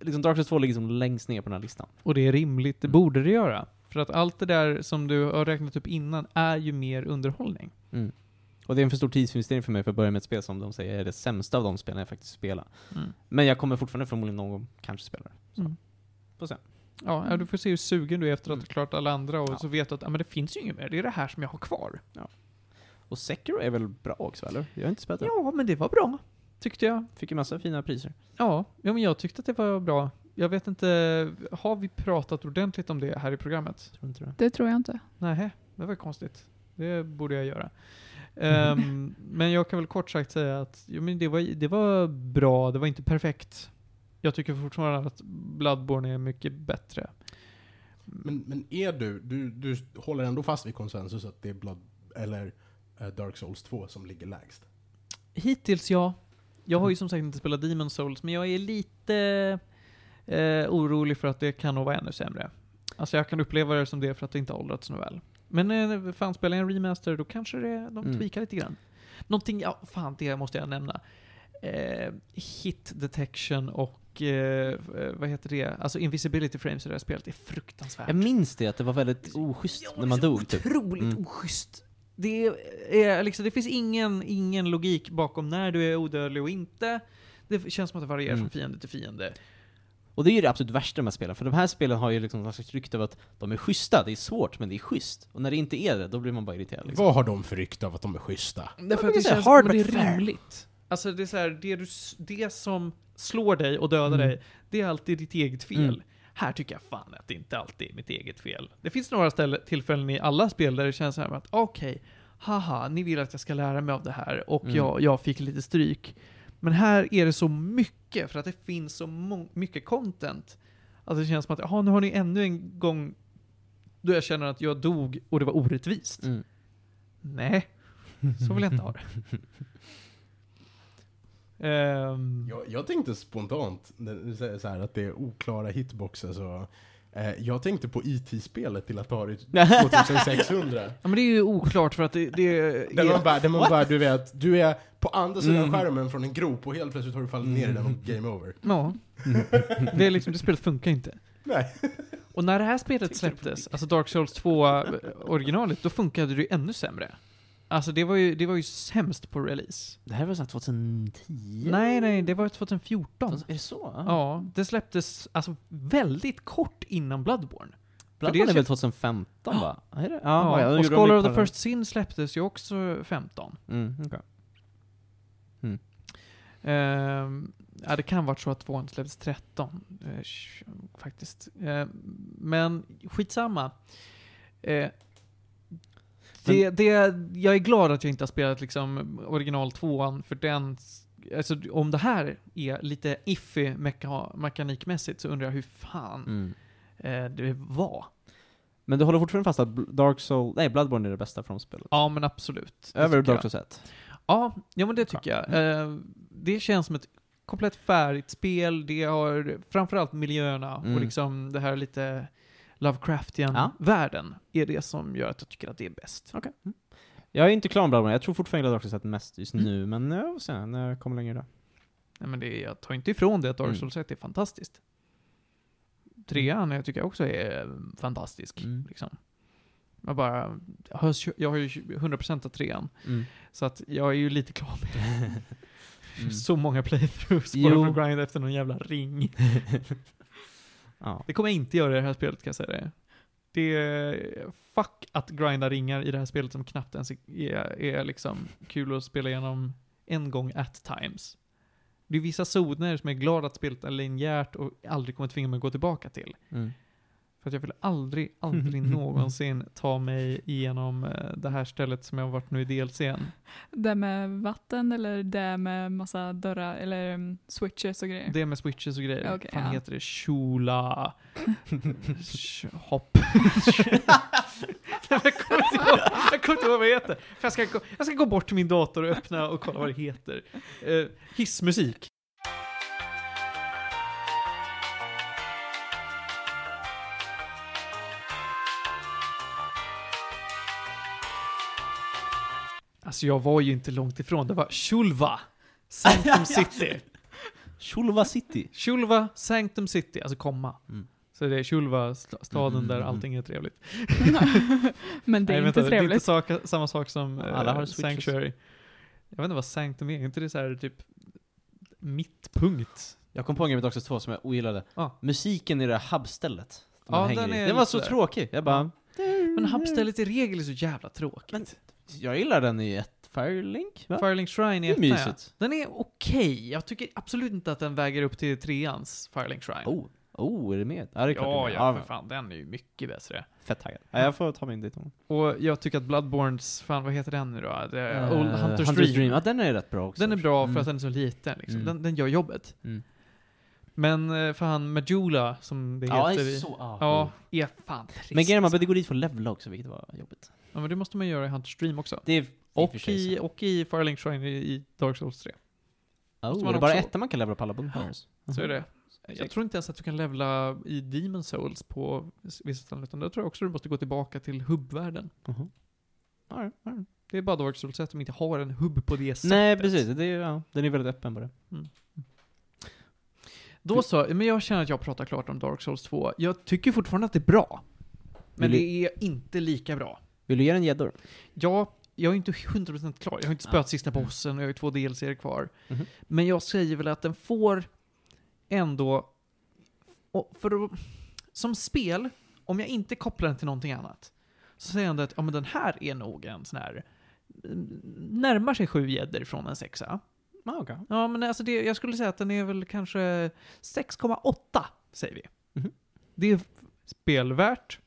liksom Dark Souls 2 ligger som längst ner på den här listan. Och det är rimligt, det Mm. borde det göra. För att allt det där som du har räknat upp innan är ju mer underhållning. Mm. Och det är en för stor tidsinvestering för mig för att börja med ett spel som de säger är det sämsta av de spelen jag faktiskt spelar. Mm. Men jag kommer fortfarande förmodligen någon gång kanske spela det. Så. Mm. Får se. Ja, ja, du får se hur sugen du är efter att ha klarat alla andra och Ja. så vet du att ja, men det finns ju inget mer, det är det här som jag har kvar. Och Sekiro är väl bra också, eller? Jag har inte spelat det. Ja, men det var bra, tyckte jag. Fick ju massa fina priser. Ja, ja men jag tyckte att det var bra. Jag vet inte, har vi pratat ordentligt om det här i programmet? Tror inte det. Det tror jag inte. Nej, det var konstigt. Det borde jag göra. Ehm, men jag kan väl kort sagt säga att jo, men det, var, det var bra, det var inte perfekt. Jag tycker fortfarande att Bloodborne är mycket bättre. Men, men är du, du, du håller ändå fast vid konsensus att det är Blood, eller eh, Dark Souls 2 som ligger lägst? Hittills ja. Jag har ju som sagt inte spelat Demon Souls, men jag är lite eh, orolig för att det kan nog vara ännu sämre. Alltså jag kan uppleva det som det för att det inte har åldrats så väl. Men eh, fan, spelar jag en remaster då kanske det, de Mm. tweakar lite grann. Någonting, ja fan det måste jag nämna. Eh, hit detection och eh, vad heter det? Alltså invisibility frames i det här spelet är fruktansvärt. Jag minns det, att det var väldigt oschysst när man dog, typ. Otroligt Mm. oschysst. Det, är, liksom, det finns ingen, ingen logik bakom när du är odödlig och inte. Det känns som att det varierar Mm. från fiende till fiende. Och det är ju det absolut värsta med de här spelen, för de här spelen har ju liksom något slags rykte av att de är schyssta, det är svårt, men det är schysst. Och när det inte är det, då blir man bara irriterad. Liksom. Vad har de för rykte av att de är schyssta? Därför att det känns hard men det är rimligt. Alltså det är så här, det, du, det som slår dig och dödar Mm. dig, det är alltid ditt eget fel. Mm. Här tycker jag fan att det inte alltid är mitt eget fel. Det finns några ställe, tillfällen i alla spel där det känns så här att okej, haha, ni vill att jag ska lära mig av det här och Mm. jag, jag fick lite stryk. Men här är det så mycket, för att det finns så mycket content. Att det känns som att, jaha, nu har ni ännu en gång då jag känner att jag dog och det var orättvist. Mm. Nej, så vill jag inte ha det. Ehm, Jag, jag tänkte spontant, när du säger så här att det är oklara hitboxar så... Eh, jag tänkte på IT-spelet till Atari 2600. Ja men det är ju oklart för att det, det Där man är... bara, där man bara, du vet, du är på andra sidan Mm. skärmen från en grop och helt plötsligt har du fallit ner i den och game over. Ja. Det, är liksom, det spelet funkar inte. Nej. Och när det här spelet släpptes, alltså Dark Souls 2 eh, originalet, då funkade det ju ännu sämre. Alltså det var ju, det var ju sämst på release. Det här var såhär 2010? Nej, nej, det var 2014. Är det så? Ja, det släpptes alltså väldigt kort innan Bloodborne. Bloodborne är väl känns- 2015 va? Är det? Ja, ja, och Scholar of the. First Sin släpptes ju också 15. Mm, okej. Ehm, ja, det kan varit så att tvåan släpptes 13. eh, sh- faktiskt. Ehm, men skitsamma. Eh, det, det, jag är glad att jag inte har spelat liksom original tvåan, för den... Alltså, om det här är lite iffy meka, mekanikmässigt så undrar jag hur fan Mm. eh, det var. Men du håller fortfarande fast att Dark Soul, nej Bloodborne är det bästa från spelet? Ja, men absolut. Över Dark. Souls 1? Ja, ja men det tycker jag. Eh, det känns som ett komplett färdigt spel. Det har framförallt miljöerna Mm. och liksom det här lite Ja. Lovecraftian-världen är det som gör att jag tycker att det är bäst. Okej. Mm. Jag är inte klar med Bloodborne, jag tror fortfarande att Dark Souls 1 mest just Mm. nu, men jag får se när jag kommer längre då. Nej, men det jag tar inte ifrån det att Dark Mm. Souls 1 är fantastiskt. Trean jag tycker jag också är eh, fantastisk. Mm. Liksom. Jag, bara, jag, har, jag har ju 100% av trean, Mm. så att jag är ju lite klar med Mm. så många playthroughs bara för att grinda efter någon jävla ring. ja. Det kommer jag inte göra i det här spelet kan jag säga det. Det är fuck att grinda ringar i det här spelet som knappt ens är, är liksom kul att spela igenom en gång at times. Det är vissa zoner som jag är glad att spelet är linjärt och aldrig kommer tvinga mig att gå tillbaka till. Mm. För att jag vill aldrig, aldrig någonsin ta mig igenom eh, det här stället som jag har varit nu i DLCn. Det med vatten eller det med massa dörrar eller um, switches och grejer? Det med switches och grejer. Okej, fan ja. heter det? Shula... Sh- Hopp. jag kommer inte ihåg, jag kommer inte ihåg vad det heter. För jag, ska gå, jag ska gå bort till min dator och öppna och kolla vad det heter. Uh, hissmusik. Alltså jag var ju inte långt ifrån, det var Shulva. Sanctum City. Shulva City. Shulva Sanctum City, alltså komma. Mm. Så det är Shulva, st- staden Mm, där mm, allting är trevligt. Men det är Nej, inte vänta, Det är trevligt. inte sak, samma sak som eh, Alla har switches. Sanctuary. Jag vet inte vad Sanctum är, är inte det så här typ mittpunkt? Jag kom på en grej med Souls 2 som jag ogillade. Ja. Musiken i det här Ja, man hänger den Den var så där. tråkig. Jag bara, Men hubbstället i regel är så jävla tråkigt. Men- jag gillar den i ett Firelink, va? Firelink Shrine är är ja. mysigt. Den är okej. Jag tycker absolut inte att den väger upp till treans Firelink Shrine. Oh, oh, är det med? Ja, det är klart ja, det är ja, med. för fan. Den är ju mycket bättre. Fett taggad. Ja, jag får ta mig in dit. Och jag tycker att Bloodborns, fan vad heter den nu då? Det Eh, Old Hunter's, Dream. Ja, den är rätt bra också. Den är bra för Mm. att den är så liten liksom. Mm. Den, den gör jobbet. Mm. Men eh, för han Majula, som det Ja, heter. det är så. ah, Ja, är fan trist. Men grejen är, man behövde gå dit för att levla också, vilket var jobbigt. Ja, men det måste man göra i Hunter's Dream också. Det är och i, och i Firelink Shrine i, i Dark Souls 3. Oh, måste är man det bara ettan man kan levla på alla bonfires? Så är det. Jag tror inte ens att du kan levla i Demon Souls på vissa ställen, utan där tror jag också du måste gå tillbaka till hubbvärlden. Mhm. Ja, ja, ja. Det är bara Dark Souls att de inte har en hubb på det sättet. Nej, precis. Det är, ja, den är väldigt öppen på det. Då så, men jag känner att jag pratar klart om Dark Souls 2. Jag tycker fortfarande att det är bra. Men det är inte lika bra. Vill du ge den gäddor? Ja, jag är inte 100% klar. Jag har inte spöat Ah. sista bossen och jag har två DLC kvar. Mhm. Men jag säger väl att den får ändå... För att, som spel, om jag inte kopplar den till någonting annat, så säger jag ändå att ja, men den här är nog en sån här... mm, Närmar sig sju gäddor från en sexa. Ah, okay. Ja, men alltså det, jag skulle säga att den är väl kanske 6,8, säger vi. Mhm. Det är spelvärt.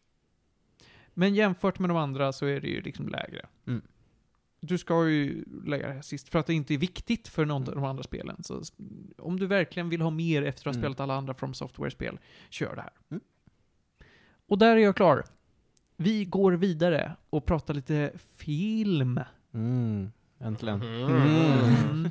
Men jämfört med de andra så är det ju liksom lägre. Mm. Du ska ju lägga det här sist, för att det inte är viktigt för någon av Mm. de andra spelen. Så om du verkligen vill ha mer efter att ha Mm. spelat alla andra From Software-spel, kör det här. Mm. Och där är jag klar. Vi går vidare och pratar lite film. Mm. Äntligen. Mm.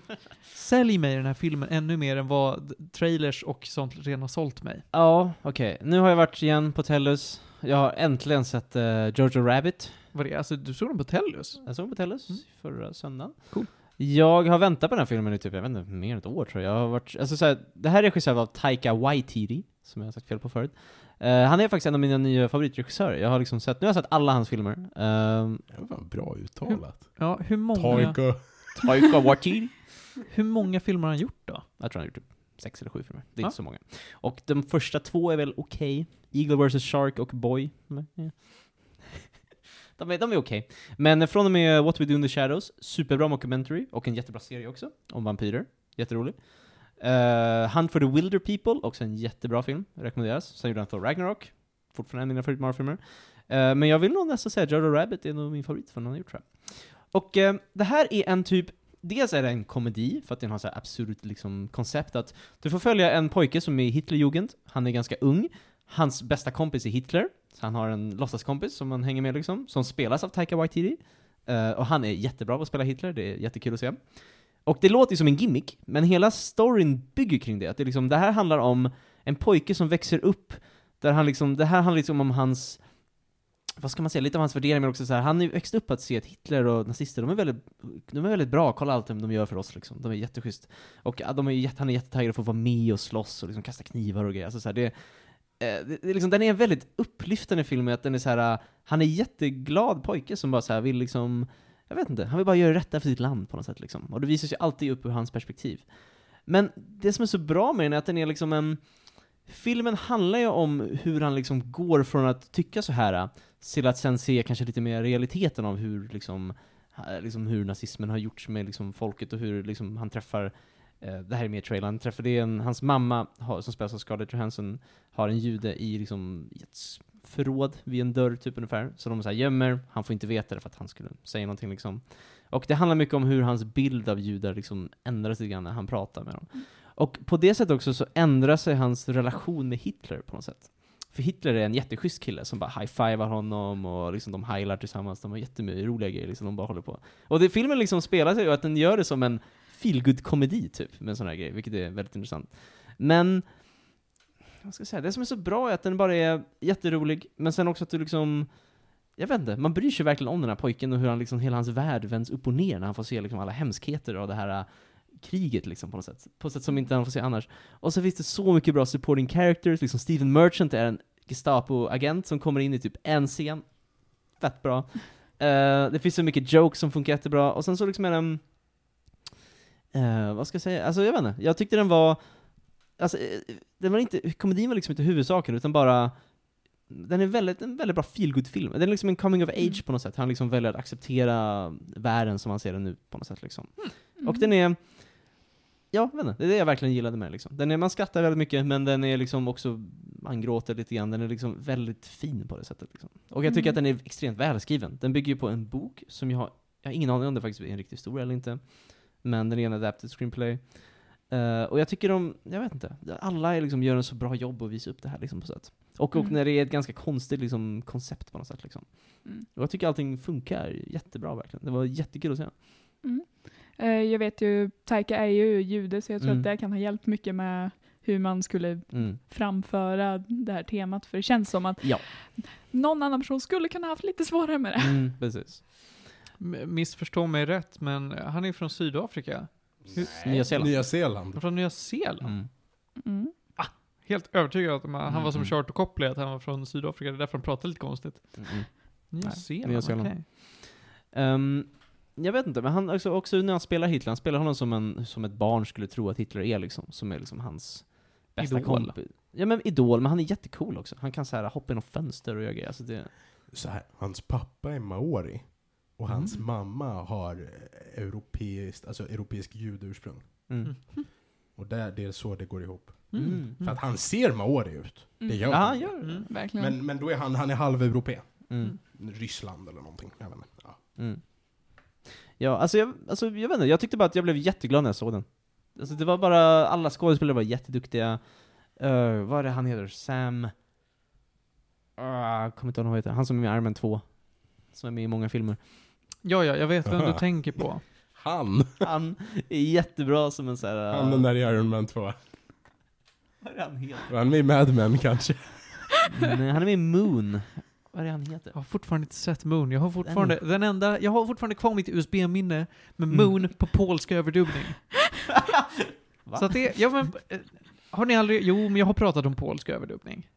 Sälj mig den här filmen ännu mer än vad trailers och sånt redan har sålt mig. Ja, okej. Nu har jag varit igen på Tellus. Jag har äntligen sett uh, Jojo Rabbit. Vad det alltså du såg den på Tellus? Jag såg på Tellus Mm. förra söndagen. Cool. Jag har väntat på den här filmen i typ, jag vet inte, mer än ett år tror jag. Jag har varit, alltså så här, det här är regisserad av Taika Waititi, som jag har sagt fel på förut. Eh, han är faktiskt en av mina nya favoritregissörer. Jag har liksom sett, nu har jag sett alla hans filmer. Um, Det var bra uttalat. Ja, hur många, Taika. Taika Waititi. hur många filmer har han gjort då? Jag tror han har gjort typ sex eller sju filmer. Det är Ja. inte så många. Och de första två är väl okej. Eagle vs Shark och Boy. Men, ja. De är, de är okej. Men från och med What We Do In The Shadows, superbra documentary och en jättebra serie också, om vampyrer. Jätterolig. Uh, Hunt for the Wilder People, också en jättebra film, rekommenderas. Sen gjorde han Thor Ragnarok, fortfarande en av mina favorit Marvel-filmer. Eh, men jag vill nog nästan säga Jojo Rabbit är nog min favorit från han har gjort tror jag. Och eh, det här är en typ, dels är det en komedi, för att den har så här absurt liksom, koncept att du får följa en pojke som är Hitlerjugend, han är ganska ung, hans bästa kompis är Hitler, så han har en låtsaskompis som man hänger med liksom, som spelas av Taika Waititi. Uh, och han är jättebra på att spela Hitler, det är jättekul att se. Och det låter ju som en gimmick, men hela storyn bygger kring det. Att det, liksom, det här handlar om en pojke som växer upp, där han liksom, det här handlar liksom om hans, vad ska man säga, lite av hans värderingar, men också så här, han är ju växt upp att se att Hitler och nazister, de är väldigt, de är väldigt bra, kolla allt de gör för oss liksom, de är jätteschysst. Och de är, jätte- han är jättetaggad för att vara med och slåss och liksom kasta knivar och grejer, alltså så här, det, eh, det, det liksom, den är en väldigt upplyftande film med att den är så här, han är jätteglad pojke som bara så här vill liksom, jag vet inte, han vill bara göra rätta för sitt land på något sätt liksom. Och det visar sig alltid upp ur hans perspektiv. Men det som är så bra med den är att den är liksom en, filmen handlar ju om hur han liksom går från att tycka så här till att sen se kanske lite mer realiteten av hur liksom, liksom hur nazismen har gjorts med liksom folket och hur liksom han träffar eh, det här är mer trailern, han träffar det är en, hans mamma har, som spelas av Scarlett Johansson har en jude i liksom ett förråd vid en dörr typ ungefär. Så de så här gömmer, han får inte veta det för att han skulle säga någonting liksom. Och det handlar mycket om hur hans bild av judar liksom ändras lite grann när han pratar med dem. Och på det sättet också så ändrar sig hans relation med Hitler på något sätt. För Hitler är en jätteschysst kille som bara high-fivar honom och liksom de heilar tillsammans, de har jätteroliga roliga grejer liksom, de bara håller på. Och det filmen liksom spelar sig och att den gör det som en feelgood komedi typ, med en sån här grej, vilket är väldigt intressant. Men, vad ska jag säga, det som är så bra är att den bara är jätterolig, men sen också att du liksom jag vet inte, man bryr sig verkligen om den här pojken och hur han liksom, hela hans värld vänds upp och ner när han får se liksom alla hemskheter av det här kriget liksom på något sätt. På ett sätt som inte han får se annars. Och så finns det så mycket bra supporting characters, liksom Stephen Merchant är en Gestapo-agent som kommer in i typ en scen. Fett bra. Eh, det finns så mycket jokes som funkar jättebra, och sen så liksom är den... eh, vad ska jag säga? Alltså jag vet inte, jag tyckte den var... Alltså, eh, den var inte, komedin var liksom inte huvudsaken, utan bara den är väldigt, en väldigt bra feelgood film Den är liksom en coming of age på något sätt. Han liksom väljer att acceptera världen som han ser den nu på något sätt liksom. Och den är, ja, vet inte, det är det jag verkligen gillade med liksom. Den är, man skrattar väldigt mycket, men den är liksom också, man gråter lite grann, den är liksom väldigt fin på det sättet liksom. Och jag tycker Mm. att den är extremt välskriven. Den bygger ju på en bok som jag har, jag har ingen aning om det faktiskt är en riktig historia eller inte. Men den är en adapted screenplay. Eh, och jag tycker de, jag vet inte, alla är liksom gör en så bra jobb att visa upp det här liksom på sätt. Och, och Mm. när det är ett ganska konstigt liksom, koncept på något sätt liksom. Mm. Och jag tycker allting funkar jättebra verkligen. Det var jättekul att se. Mm. Eh, Jag vet ju, Taika är ju jude, så jag tror Mm. att det kan ha hjälpt mycket med hur man skulle Mm. framföra det här temat. För det känns som att Ja. någon annan person skulle kunna haft lite svårare med det. Mm, precis. Missförstå mig rätt, men han är från Sydafrika. Nya Zeeland. Nya Zeeland. Från Nya Zeeland. Mm. Mm. Helt övertygad att man, han var som. Charter Copley, att han var från Sydafrika. Det är därför han pratar lite konstigt. Nya Zeeland, Nya Zeeland. okej. Ehm, jag vet inte, men han också, också när han spelar Hitler, han spelar honom som, en, som ett barn skulle tro att Hitler är liksom, som är liksom hans bästa Idol. kompis. Ja men idol, men han är jättecool också. Han kan så här hoppa genom fönster och göra grejer. Alltså det, Så här, hans pappa är maori. Och hans Mm. mamma har europeiskt, alltså europeisk judeursprung. mm. Och där, det är så det går ihop. Mm. Mm. För att han ser maori ut. Det Mm. gör Ja, han. han gör det. Mm. Verkligen. Men, men då är han, han är halveuropé. Mm. Ryssland eller någonting. Jag vet inte. Ja. Mm. Ja, alltså jag, alltså jag vet inte, jag tyckte bara att jag blev jätteglad när jag såg den. Alltså det var bara, alla skådespelare var jätteduktiga. Uh, vad är det han heter? Sam... Uh, kommer inte ihåg vad han heter. Han som är med i Iron Man 2. Som är med i många filmer. Ja, ja, jag vet vem du tänker på. Han! Han är jättebra som en sån här... uh, Han den där i Iron Man 2. Vad är han heter? Han med i Mad Men kanske? Nej, han är med i Moon. Vad är det han heter? Jag har fortfarande inte sett Moon. Jag har fortfarande, den enda, jag har fortfarande kvar mitt USB-minne med Mm. Moon på polska överdubbning. Så att det, ja men, eh, har ni aldrig, jo men jag har pratat om polsk överdubbning.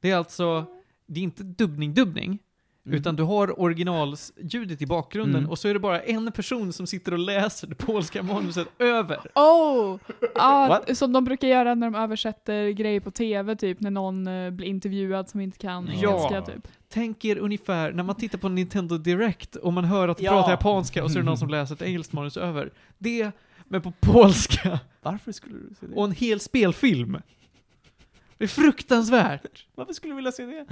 Det är alltså, det är inte dubbning-dubbning, Mm. utan du har originalljudet i bakgrunden Mm. och så är det bara en person som sitter och läser det polska manuset över. Oh! What? som de brukar göra när de översätter grejer på TV, typ när någon eh, blir intervjuad som inte kan Ja. engelska, typ. Tänk er ungefär när man tittar på Nintendo Direct och man hör att de Ja. pratar japanska och så är det någon som läser ett engelskt manus över. Det, men på polska. Varför skulle du se det? Och en hel spelfilm. Det är fruktansvärt. Varför skulle du vilja se det?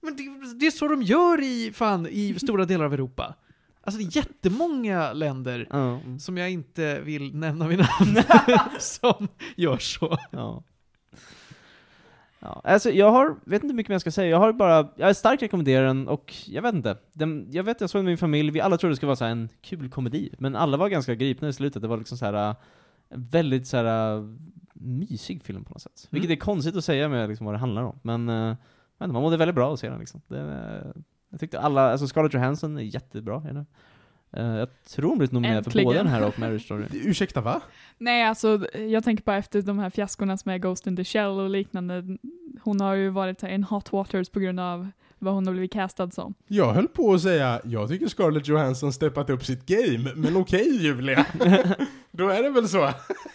Men det, det är så de gör i, fan, i stora delar av Europa. Alltså det är jättemånga länder mm. som jag inte vill nämna vid namn som gör så. Ja. Ja, alltså jag har, vet inte hur mycket mer jag ska säga, jag har bara, jag starkt rekommenderar den och jag vet inte. Den, jag vet, jag såg den med min familj, vi alla trodde det skulle vara så en kul komedi, men alla var ganska gripna i slutet, det var liksom så här en väldigt så här äh, mysig film på något sätt. Vilket är konstigt att säga med liksom vad det handlar om, men inte, man mådde väldigt bra att se den liksom. Det, jag tyckte alla, alltså Scarlett Johansson är jättebra i den. Uh, jag tror hon blivit nominerad för både den här och Marriage Story. Ursäkta, va? Nej, alltså jag tänker bara efter de här fiaskorna som är Ghost in the Shell och liknande. Hon har ju varit här in hot waters på grund av vad hon har blivit castad som. Jag höll på att säga, jag tycker Scarlett Johansson steppat upp sitt game, men okej Julia. Då är det väl så.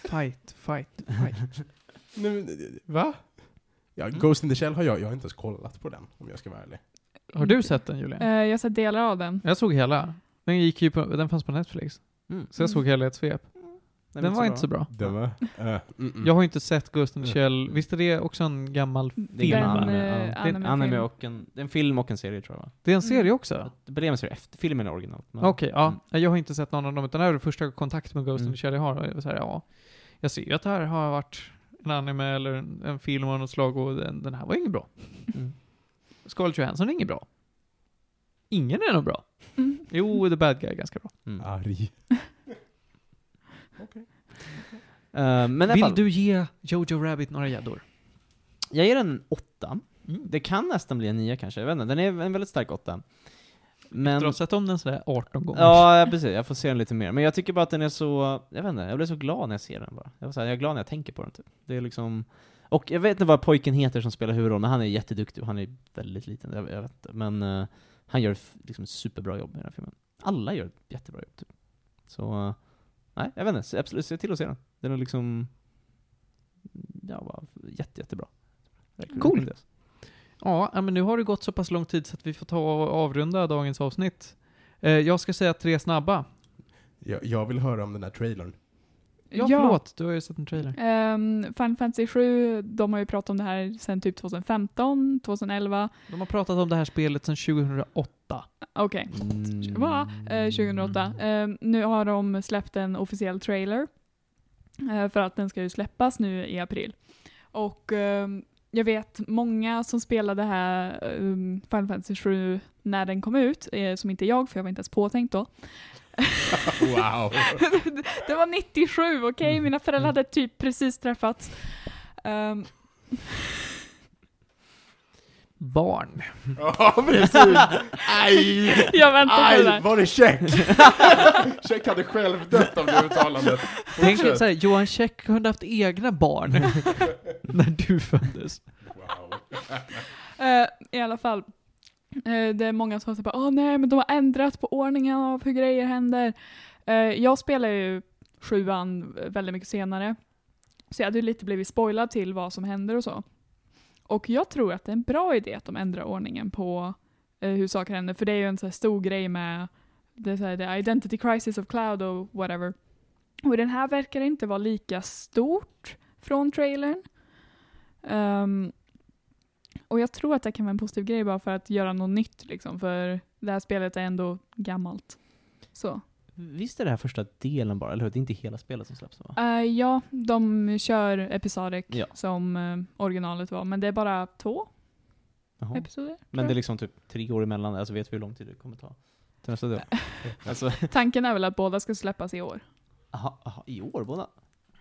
Fight, fight, fight. Nu, va? Ja, Ghost in the Shell har jag, jag har inte ens kollat på den, om jag ska vara ärlig. Har du sett den Julia? Eh, jag har sett delar av den. Jag såg hela. Den gick ju på, den fanns på Netflix. Mm. Så jag såg hela ett svep. Den var inte så bra. Den var... Mm, mm. Jag har inte sett Ghost in the. Shell. Visst är det också en gammal Det är film? en Den, anime, eh, ja. Det är en anime och en, är en film och en serie tror jag? Det är en serie Mm. också? En serie efter, filmen är original. Okej, ja. Mm. Jag har inte sett någon av dem, utan det här är första kontakt med Ghost in Mm. the Shell jag har. Och jag, så här, ja, jag ser ju att det här har varit en anime eller en, en film av något slag och den, den här var ingen bra. Mm. Scarlett Johansson är ingen bra. Ingen är nog bra. Mm. Jo, The Bad Guy är ganska bra. Mm. Arg. Eh, men i alla Vill fall, du ge Jojo Rabbit några gäddor? jag ger den en åtta. Mm. Det kan nästan bli en nia kanske, jag vet inte. Den är en väldigt stark åtta. Men... Du har sett om den sådär 18 gånger. Ja, precis. Jag får se den lite mer. Men jag tycker bara att den är så, jag vet inte, jag blir så glad när jag ser den bara. Jag, var så här, jag är glad när jag tänker på den typ. Det är liksom, och jag vet inte vad pojken heter som spelar huvudrollen, men han är jätteduktig och han är väldigt liten, jag, jag vet inte. Men eh, han gör liksom superbra jobb i den här filmen. Alla gör ett jättebra jobb typ. Så, eh, nej, jag vet inte, absolut, se till att se den. Den är liksom, ja, var jätte, jättebra. Cool. Ja, ja, men nu har det gått så pass lång tid så att vi får ta och avrunda dagens avsnitt. Eh, jag ska säga tre snabba. Jag, jag vill höra om den här trailern. Ja, Ja. förlåt. Du har ju sett en trailer. Um, Final Fantasy 7, de har ju pratat om det här sedan typ 2015, 2011. De har pratat om det här spelet sedan 2008. Okej. Mm. Va? Eh, 2008. Eh, nu har de släppt en officiell trailer. Eh, för att den ska ju släppas nu i april. Och ehm, jag vet många som spelade här um, Final Fantasy 7 när den kom ut, eh, som inte jag, för jag var inte ens påtänkt då. Wow! det var 97, okej? Mm. Mina föräldrar hade typ precis träffats. Ehm, Barn. Ja, precis! Aj! jag väntar på det Aj! där. Var det check? check hade själv dött av det uttalandet. Tänk Fortsätt. såhär, Johan Käck kunde haft egna barn när du föddes. Wow. Eh, I alla fall. Eh, det är många som säger åh nej men de har ändrat på ordningen av hur grejer händer. Eh, jag spelar ju sjuan väldigt mycket senare. Så jag hade ju lite blivit spoilad till vad som händer och så. Och jag tror att det är en bra idé att de ändrar ordningen på eh, hur saker händer. För det är ju en så här stor grej med det, är så här, the identity crisis of cloud och whatever. Och den här verkar inte vara lika stort från trailern. Um, och jag tror att det kan vara en positiv grej bara för att göra något nytt liksom, för det här spelet är ändå gammalt. Så. Visst är det här första delen bara, eller hur? Det är inte hela spelet som släpps va? Eh, ja, de kör episodic Ja. som eh, originalet var, men det är bara två Jaha. episoder. Men det är liksom typ tre år emellan, alltså vet vi hur lång tid det kommer ta? Till nästa del? alltså, Tanken är väl att båda ska släppas i år. aha, aha, i år båda?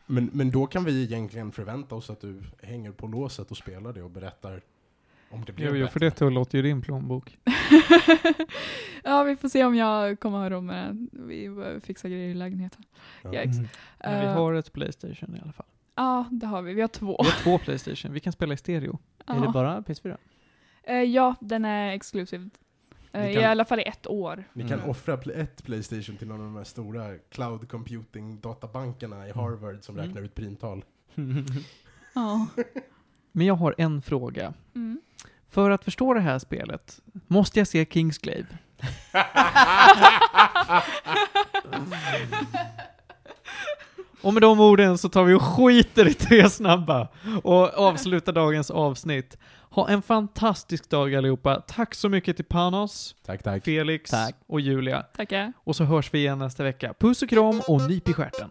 Men, men då kan vi egentligen förvänta oss att du hänger på låset och spelar det och berättar om det blir Jo, jo, för det låter ju din plånbok. ja, vi får se om jag kommer ha råd med det. Vi fixar grejer i lägenheten. Ja. Yikes. Men vi Eh, har ett Playstation i alla fall. Ja, det har vi. Vi har två. Vi har två Playstation, vi kan spela i stereo. Är det Ja. bara PS4? Eh, ja, den är exklusiv. Eh, Vi I kan- alla fall i ett år. Ni kan Mm. offra ett Playstation till någon av de här stora cloud computing databankerna i Harvard som Mm. räknar ut primtal. Ja. Men jag har en fråga. Mm. För att förstå det här spelet, måste jag se Kingsglaive? Och med de orden så tar vi och skiter i tre snabba och avslutar dagens avsnitt. Ha en fantastisk dag allihopa. Tack så mycket till Panos, Tack, tack. Felix Tack. och Julia. Tackar. Och så hörs vi igen nästa vecka. Puss och kram och nyp i stjärten.